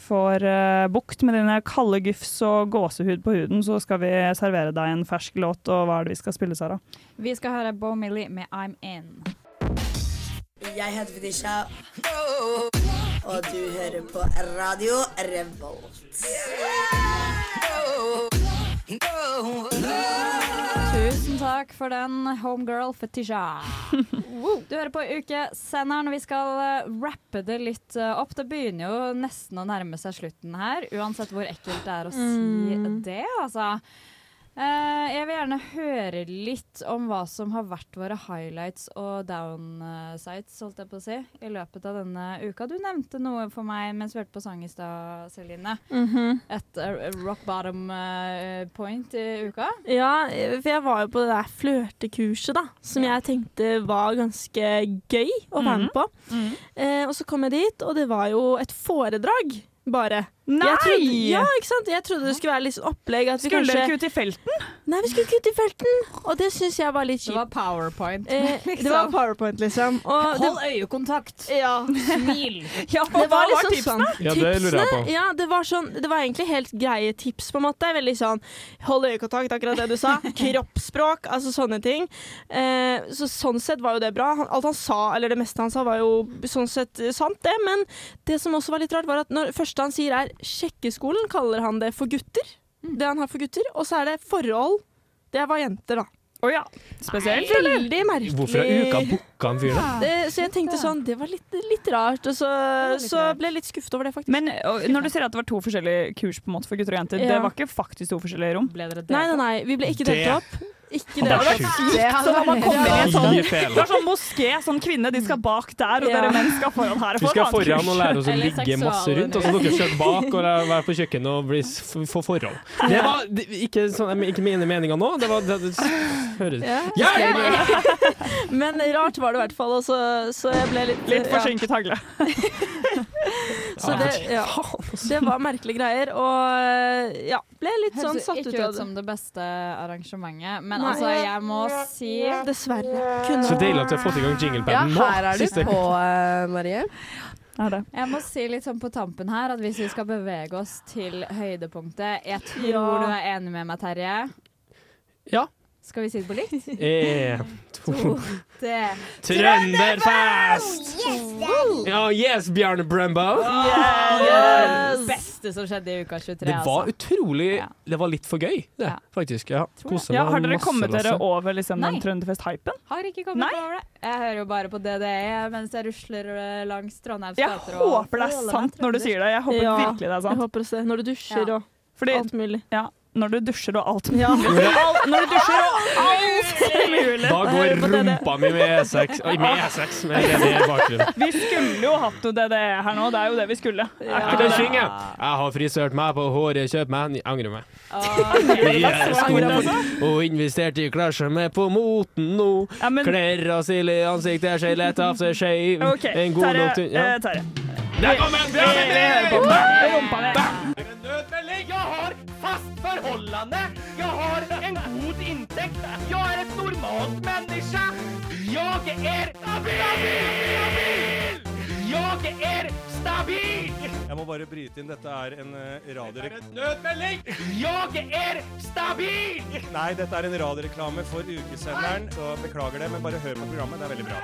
får uh, bukt med dine kalde gufs og gåsehud på huden, så skal vi servere deg en fersk låt. Og hva er det vi skal spille, Sara? Vi skal høre Bo Millie med I'm In. Jeg heter Fetisha, og du hører på Radio Revolt. Tusen takk for den, homegirl Fetisha. Du hører på Ukesenderen. Vi skal eh, rappe det litt eh, opp. Det begynner jo nesten å nærme seg slutten her, uansett hvor ekkelt det er å si Mm. det, altså. Eh, jeg vil gjerne høre litt om hva som har vært våre highlights og downsides, holdt jeg på å si, i løpet av denne uka. Du nevnte noe for meg mens vi hørte på sang i stad, Celine. Mhm. Et uh, rock bottom uh, point i uka. Ja, for jeg var jo på det der flørtekurset, da, som jeg tenkte var ganske gøy å være med Mhm. på. Eh, og så kom jeg dit, og det var jo et foredrag, bare. Nei! Jeg trodde, ja, ikke sant? Jeg trodde det skulle være litt sånn opplegg. At vi Skulle kanskje, dere ikke ut i felten? Nei, vi skulle ikke ut i felten, og det syns jeg var litt kjipt. Det var powerpoint. Eh, liksom. Det var powerpoint, liksom. Og Hold det, øyekontakt. ja. Smil. Ja, Det hva var liksom tipsene? sånn- Ja, det lurer jeg på. Ja, det var, sånn, det var egentlig helt greie tips, på en måte. Veldig sånn hold øyekontakt, akkurat det du sa. Kroppsspråk, altså sånne ting. Eh, så sånn sett var jo det bra. Alt han sa, eller det meste han sa, var jo sånn sett sant, det. Men det som også var litt rart, var at når første han sier er sjekkeskolen, kaller han det for gutter. Det han har for gutter. Og så er det forhold. Det var jenter, da. Å ja. Spesielt, eller? Veldig merkelig. Hvorfor har uka booka han fyren? da? Det, så jeg tenkte sånn, det var litt, litt rart, og så, så ble jeg litt skuffet over det, faktisk. Men og, når du sier at det var to forskjellige kurs på en måte for gutter og jenter, Ja. det var ikke faktisk to forskjellige rom? Nei, nei, nei, vi ble ikke Det- delt opp. Ikke Det Det hadde vært sykt man kommer i en sånn, det er sånn moské, sånn kvinne, de skal bak der, og Ja. dere menn skal foran her. Vi skal foran og lære oss å ligge masse rundt, og så dere sitte bak og være på kjøkkenet og bli, få forhold. Det var ikke, sånn, ikke mine meninger nå, det var det, det, høres Ja. Ja! Men rart var det i hvert fall, og så, så jeg ble litt Litt ja. forsinket hagle. Så det, ja, det var merkelige greier, og ja, ble litt sånn satt ut ikke ut som det beste arrangementet, men Nei. altså, jeg må si Dessverre. Kunne Så deilig at du har fått i gang jinglepaden nå. her er du på, eh, Marie. Jeg må si litt sånn på tampen her at hvis vi skal bevege oss til høydepunktet Jeg tror Ja. du er enig med meg, Terje. Ja. Skal vi si det på likt? En, to tre. Trønderfest! Ja, yes, Bjarne Brumbo. Yes! Beste som skjedde i uka 23, Det var altså. utrolig Det var litt for gøy, det, faktisk. Ja, Ja, har dere masse, kommet dere over liksom, den Nei. Trønderfest-hypen? Har ikke kommet over det. Jeg hører jo bare på DDE mens jeg rusler eh, langs Trondheims Jeg gater. håper det er sant når du sier det. Jeg håper Ja, virkelig det er Jeg sant. håper det. Når du dusjer Ja. og Fordi, alt mulig. ja, når du dusjer og alt Ja. mulig. Alt, når du dusjer og alt mulig. Da går rumpa mi med E6 Oi, med E6 med DDE i bakgrunnen. Vi skulle jo hatt noe DDE her nå, det er jo det vi skulle. Er Jeg ikke det synge. Jeg har frisørt meg på håret, kjøpt meg Jeg angrer meg. Nye sko sko. og investert i klær som er på moten nå. Ja, men- Klær og sild i ansiktet, skje lett av seg skeiv. Okay. En god nok til ja. eh, Terje. Der den. Rumpa mi. Nødmelding! Jeg har en god inntekt. Jeg er et normalt menneske. Jeg er stabil! Jeg er stabil! Jeg må bare bryte inn. Dette er en uh, radioreklame. Nødmelding! Jeg er stabil! Nei, dette er en radioreklame for ukesenderen, så beklager det, men bare hør på programmet. Det er veldig bra.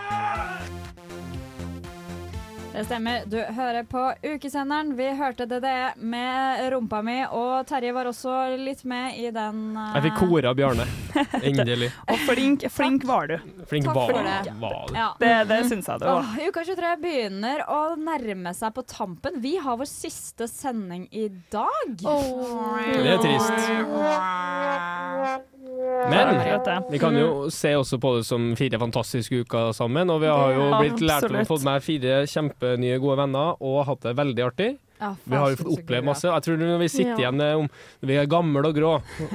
Det stemmer. Du hører på ukesenderen. Vi hørte DDE med rumpa mi, og Terje var også litt med i den. uh... Jeg fikk kora Bjarne. Endelig. Og flink, flink var du. Flink Takk var for det. var du. Ja. Det, det syns jeg det var. Åh, uka 23 begynner å nærme seg på tampen. Vi har vår siste sending i dag. Det er trist. Men vi kan jo se også på det som fire fantastiske uker sammen. Og vi har jo blitt lært om å få med fire kjempenye gode venner og hatt det veldig artig. Ja, Vi har jo fått oppleve masse. Jeg tror når vi sitter Ja. igjen eh, om vi er gamle og grå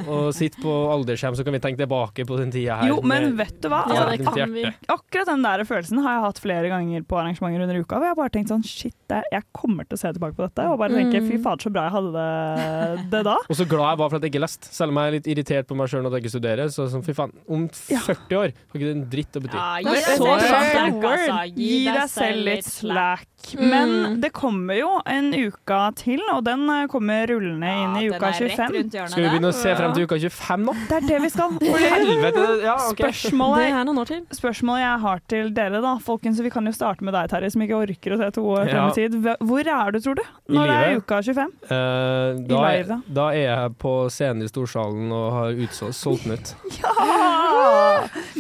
og sitter på aldershjem, så kan vi tenke tilbake på den tida her. Jo, men med vet du hva? Altså, ak akkurat den der følelsen har jeg hatt flere ganger på arrangementer under uka. Hvor jeg har bare tenkt sånn Shit, jeg kommer til å se tilbake på dette og bare tenke Mm. fy fader, så bra jeg hadde det, da. Og så glad jeg var for at jeg ikke leste. Selv om jeg er litt irritert på meg sjøl når jeg ikke studerer. Så sånn, fy faen, om 40 år har ikke det en dritt å bety. Ja, Det gi er deg så slack, altså. Gi deg selv litt slack. Mm. Men det kommer jo en uke til, og den eh, kommer rullende inn i uka er 25. Skal vi begynne å se frem til uka 25 nå? Det er det vi skal. Helvete! Ja, okay. Spørsmålet, Det er noen år til. spørsmålet jeg har til dere, da, folkens, vi kan jo starte med deg, Terje, som ikke orker å se to år frem i tid. Hvor er du, tror du, når det er uka 25? Uh, da, live, er, da. da er jeg på scenen i Storsalen og har utsolgt solgt den ut. Ja!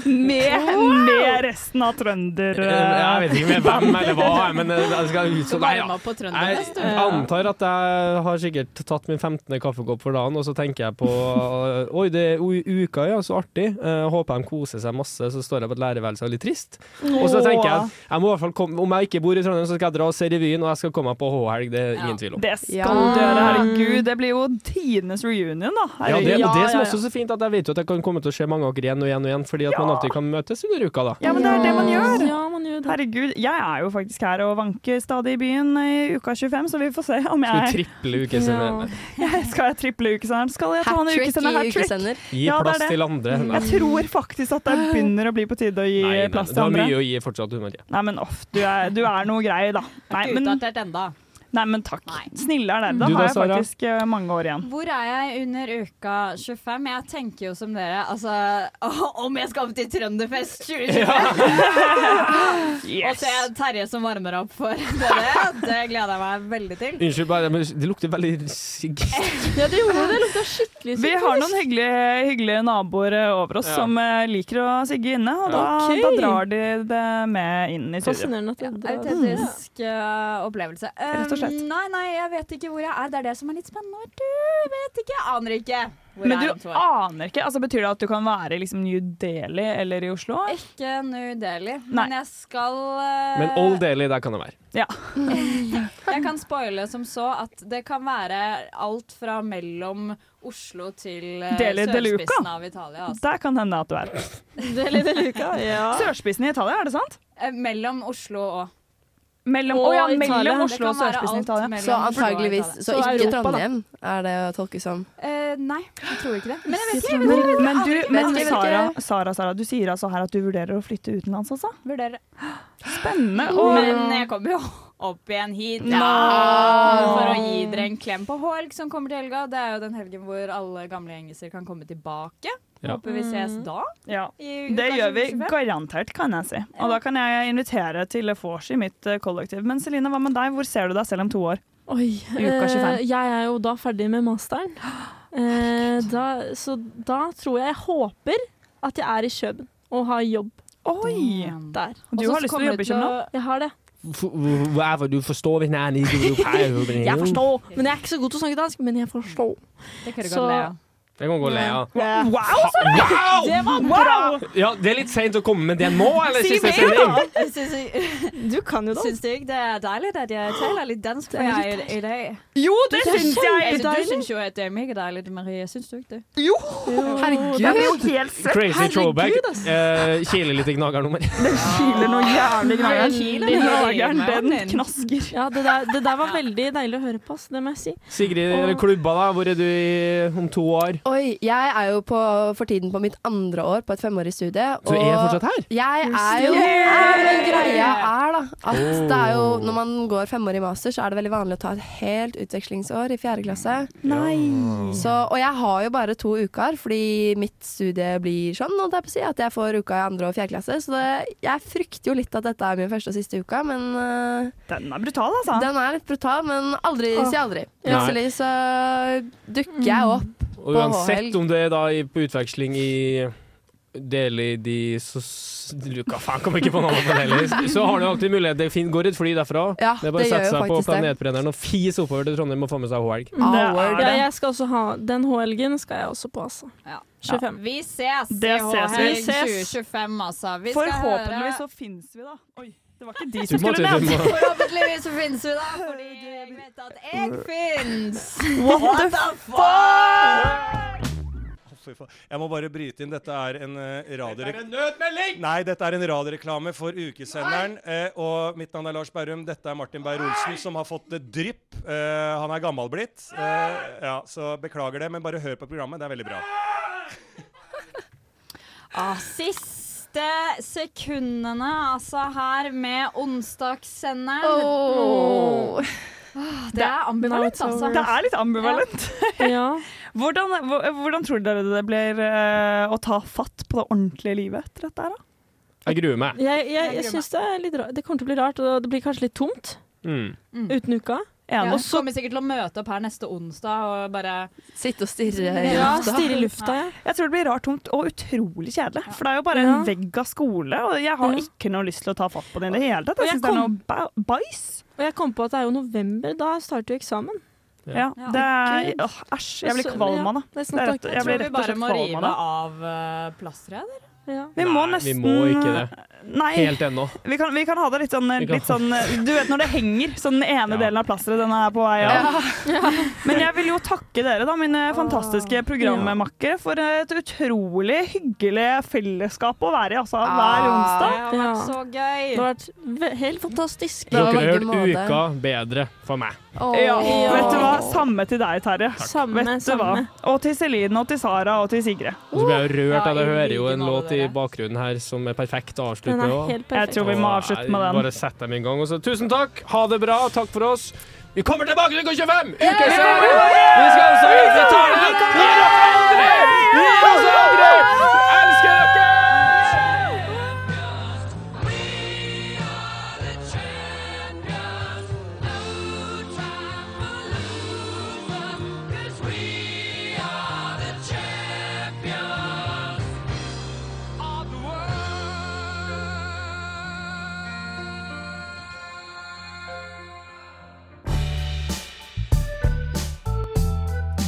Med, med resten av trønder... Eh, Jeg vet ikke med hvem eller hva, men det jeg skal som Nei, ja. Jeg antar at jeg har sikkert tatt min 15. kaffekopp for dagen, og så tenker jeg på eh, Oi, det er uka, ja, så artig. Eh, håper de koser seg masse. Så står jeg på et lærerværelse og er litt trist. Og så tenker jeg jeg må i hvert fall komme, om jeg ikke bor i Trondheim, så skal jeg dra og se revyen, og jeg skal komme meg på H-helg. Det er ingen tvil om. Det skal du gjøre, herregud. Det blir jo tidenes reunion, da. Ja, det, og det som ja, også er så fint, at jeg vet jo at jeg kan komme til å se mange ganger igjen og igjen og igjen, fordi at man alltid kan møtes under uka, da. Ja, men det er det man gjør. Ja, man gjør det. Herregud, jeg er jo faktisk her og vanker stadig i byen i uka 25, så vi får se om jeg Skal du triple ukesender? ja. skal jeg triple ukesenderen? Skal jeg ta en ukesender? i Hat-trick? ukesender. Gi Ja, plass det. til andre. Nei. Jeg tror faktisk at det begynner å bli på tide å gi Nei, nei, plass du har mye å gi fortsatt, du, Marie. Nei, men off, du er, du er noe grei, da. Nei, men, utdatert enda. Nei, men takk. Snille er det. Da Du da, har jeg Sara? faktisk eh, mange år igjen. Hvor er jeg under uka 25? Jeg tenker jo som dere, altså Om jeg skal opp til Trønderfest 2025! Og se Terje som varmer opp for dere. det gleder jeg meg veldig til. Unnskyld, bare, men det lukter veldig sigg. Ja, det gjorde det. Det lukta skikkelig Vi har noen hyggelige, hyggelige naboer eh, over oss Ja. som eh, liker å sigge inne, og da, okay. da drar de det med inn i studio. Fascinerende at det drar. Autentisk eh, opplevelse. Rett og slett. Um, nei, nei, jeg vet ikke hvor jeg er. Det er det som er litt spennende. Du vet ikke, jeg aner ikke. Hvor Men er du aner ikke? Altså, betyr det at du kan være i liksom, New Delhi eller i Oslo? Ikke New Delhi, Nei. men jeg skal uh... Men Old Delhi, der kan det være. Ja. Jeg kan spoile som så at det kan være alt fra mellom Oslo til uh, Delhi sørspissen av Italia. Altså. Der kan hende at du er. Deli de Luca, ja. Sørspissen i Italia, er det sant? Eh, Mellom Oslo og Mellom, Og å ja, mellom Oslo og sørspissen i Italia. Så antageligvis Så ikke. Trondheim, er det å tolke som. Uh, nei, jeg tror ikke det. Men jeg vet ikke. Jeg vet Men, ikke, men, du, men vet ikke. Sara, Sara, Sara, du sier altså her at du vurderer å flytte utenlands, altså? Vurderer. Spennende. Og, Men jeg kommer jo opp igjen hit Nå! for å gi dere en klem på helg som kommer til helga. Det er jo den helgen hvor alle gamle gjengiser kan komme tilbake. Ja. Håper vi ses da. ja. I Det gjør vi garantert, kan jeg si. Og da kan jeg invitere til vors i mitt eh, kollektiv. Men Celine, hva med deg? Hvor ser du deg selv om to år? Oi, I uka 25. eh, jeg er jo da ferdig med masteren. Eh, da, så da tror jeg jeg håper at jeg er i Køben og har jobb Oi! der. Og du har lyst til å jobbe i det København? Jeg har det. Hvorfor er du forstår ikke jeg Jeg forstår, men jeg er ikke så god til å snakke dansk. Men jeg forstår. Det kan du Så- godt le av. Det kan gå og le av. Wow, Sara! Wow! Det var bra! Ja, det er litt seint å komme med det nå, eller Si siste sending? Du kan jo da. Syns du ikke det er deilig at jeg taler litt dansk for deg i, dag? Jo, det syns jeg. Altså, Du syns jo at det er megadeilig, Marie. Syns du ikke det? Jo! Herregud. Jo helt. Crazy throwback. Eh, Kiler litt i gnagernummer. Det kiler noe jævlig gnageren. Den gnageren, den knasker. Ja, det der, det der var veldig deilig å høre på. Det må jeg si. Sigrid, eller klubba, da. Hvor er du om to år? Oi, jeg er jo på, for tiden på mitt andre år på et femårig studie. Så er jeg fortsatt her? Jeg er jo her. men Greia er da at Oh. det er jo Når man går femårig master, så er det veldig vanlig å ta et helt utvekslingsår i fjerde klasse. Nei. Så, og jeg har jo bare to uker, fordi mitt studie blir sånn holdt jeg på å si, at jeg får uka i andre og fjerde klasse. Så det, jeg frykter jo litt at dette er min første og siste uka, men uh, Den er brutal, altså. Den er litt brutal, men aldri oh. si aldri. Plutselig så dukker jeg opp Og uansett om du er da i, på utveksling i Deli de så, Hva faen, kom ikke på navnet på det heller. Så har du alltid mulighet. Det går et fly derfra. Ja, det er bare å sette seg på planetbrenneren og fise oppover til Trondheim og få med seg H-helg. Ja, jeg skal også ha Den H-helgen skal jeg også på, altså. 25. Vi ses i ses. H-helg 2025, altså. Vi skal Forhåpentligvis høre- så fins vi, da. Oi, det var ikke de som skulle du Forhåpentligvis så finnes vi da, fordi jeg vet at jeg fins. What the fuck? Jeg må bare bryte inn. Dette er en uh, radio... Dette en nødmelding! Nei, dette er en radioreklame for ukesenderen. eh, og mitt navn er Lars Berrum. Dette er Martin Beyer-Olsen, som har fått det drypp. Eh, han er gammel blitt. ja, så beklager det, men bare hør på programmet. Det er veldig bra. Ah, siste sekundene, altså, her med onsdagssenderen. Oh. Det er ambivalent, altså. Det er litt ambivalent. hvordan, hvordan tror dere det blir eh, å ta fatt på det ordentlige livet etter dette her, da? Jeg gruer meg. Jeg, jeg, jeg syns det er litt rart. Det kommer til å bli rart, og det blir kanskje litt tomt Mm. uten uka. Ja, Og og så kommer sikkert til å møte opp her neste onsdag og bare Sitte og stirre Ja, stirre i lufta, ja. Jeg tror det blir rart tungt og utrolig kjedelig. For det er jo bare Ja. en vegg av skole, og jeg har Ja. ikke noe lyst til å ta fatt på det i det hele tatt. Jeg jeg syns det er kom- noe ba bæsj. Og jeg kom på at det er jo november, da starter jo eksamen. Ja, det er åh, Æsj, jeg blir kvalm av ja, det. Jeg blir vi rett og bare slett må kvalm rive av det. av uh, plasteret, eller? Vi må Nei, nesten vi må ikke det. Nei. Helt ennå. Vi kan, vi kan ha det litt sånn, litt sånn Du vet når det henger, sånn den ene delen av plasteret, den er på vei av. Men jeg vil jo takke dere, da, mine fantastiske programmakkere, for et utrolig hyggelig fellesskap å være i, altså, hver onsdag. Det har vært så gøy. Det har vært helt fantastisk. Dere har gjort uka bedre for meg. Ja, vet du hva? Samme til deg, Terje. Samme, vet du hva? Og til Celine og til Sara og til Sigrid. Og så blir jeg rørt av det. Jeg hører jo en låt i bakgrunnen her som er perfekt å avslutte Den er helt perfekt. Jeg tror vi må avslutte med den. Bare sett dem i gang. Også. tusen takk, ha det bra, takk for oss. Vi kommer tilbake til uke 25! yeah! Vi skal også Vi tar det! Gi oss aldri! Gi oss aldri! Elsker dere!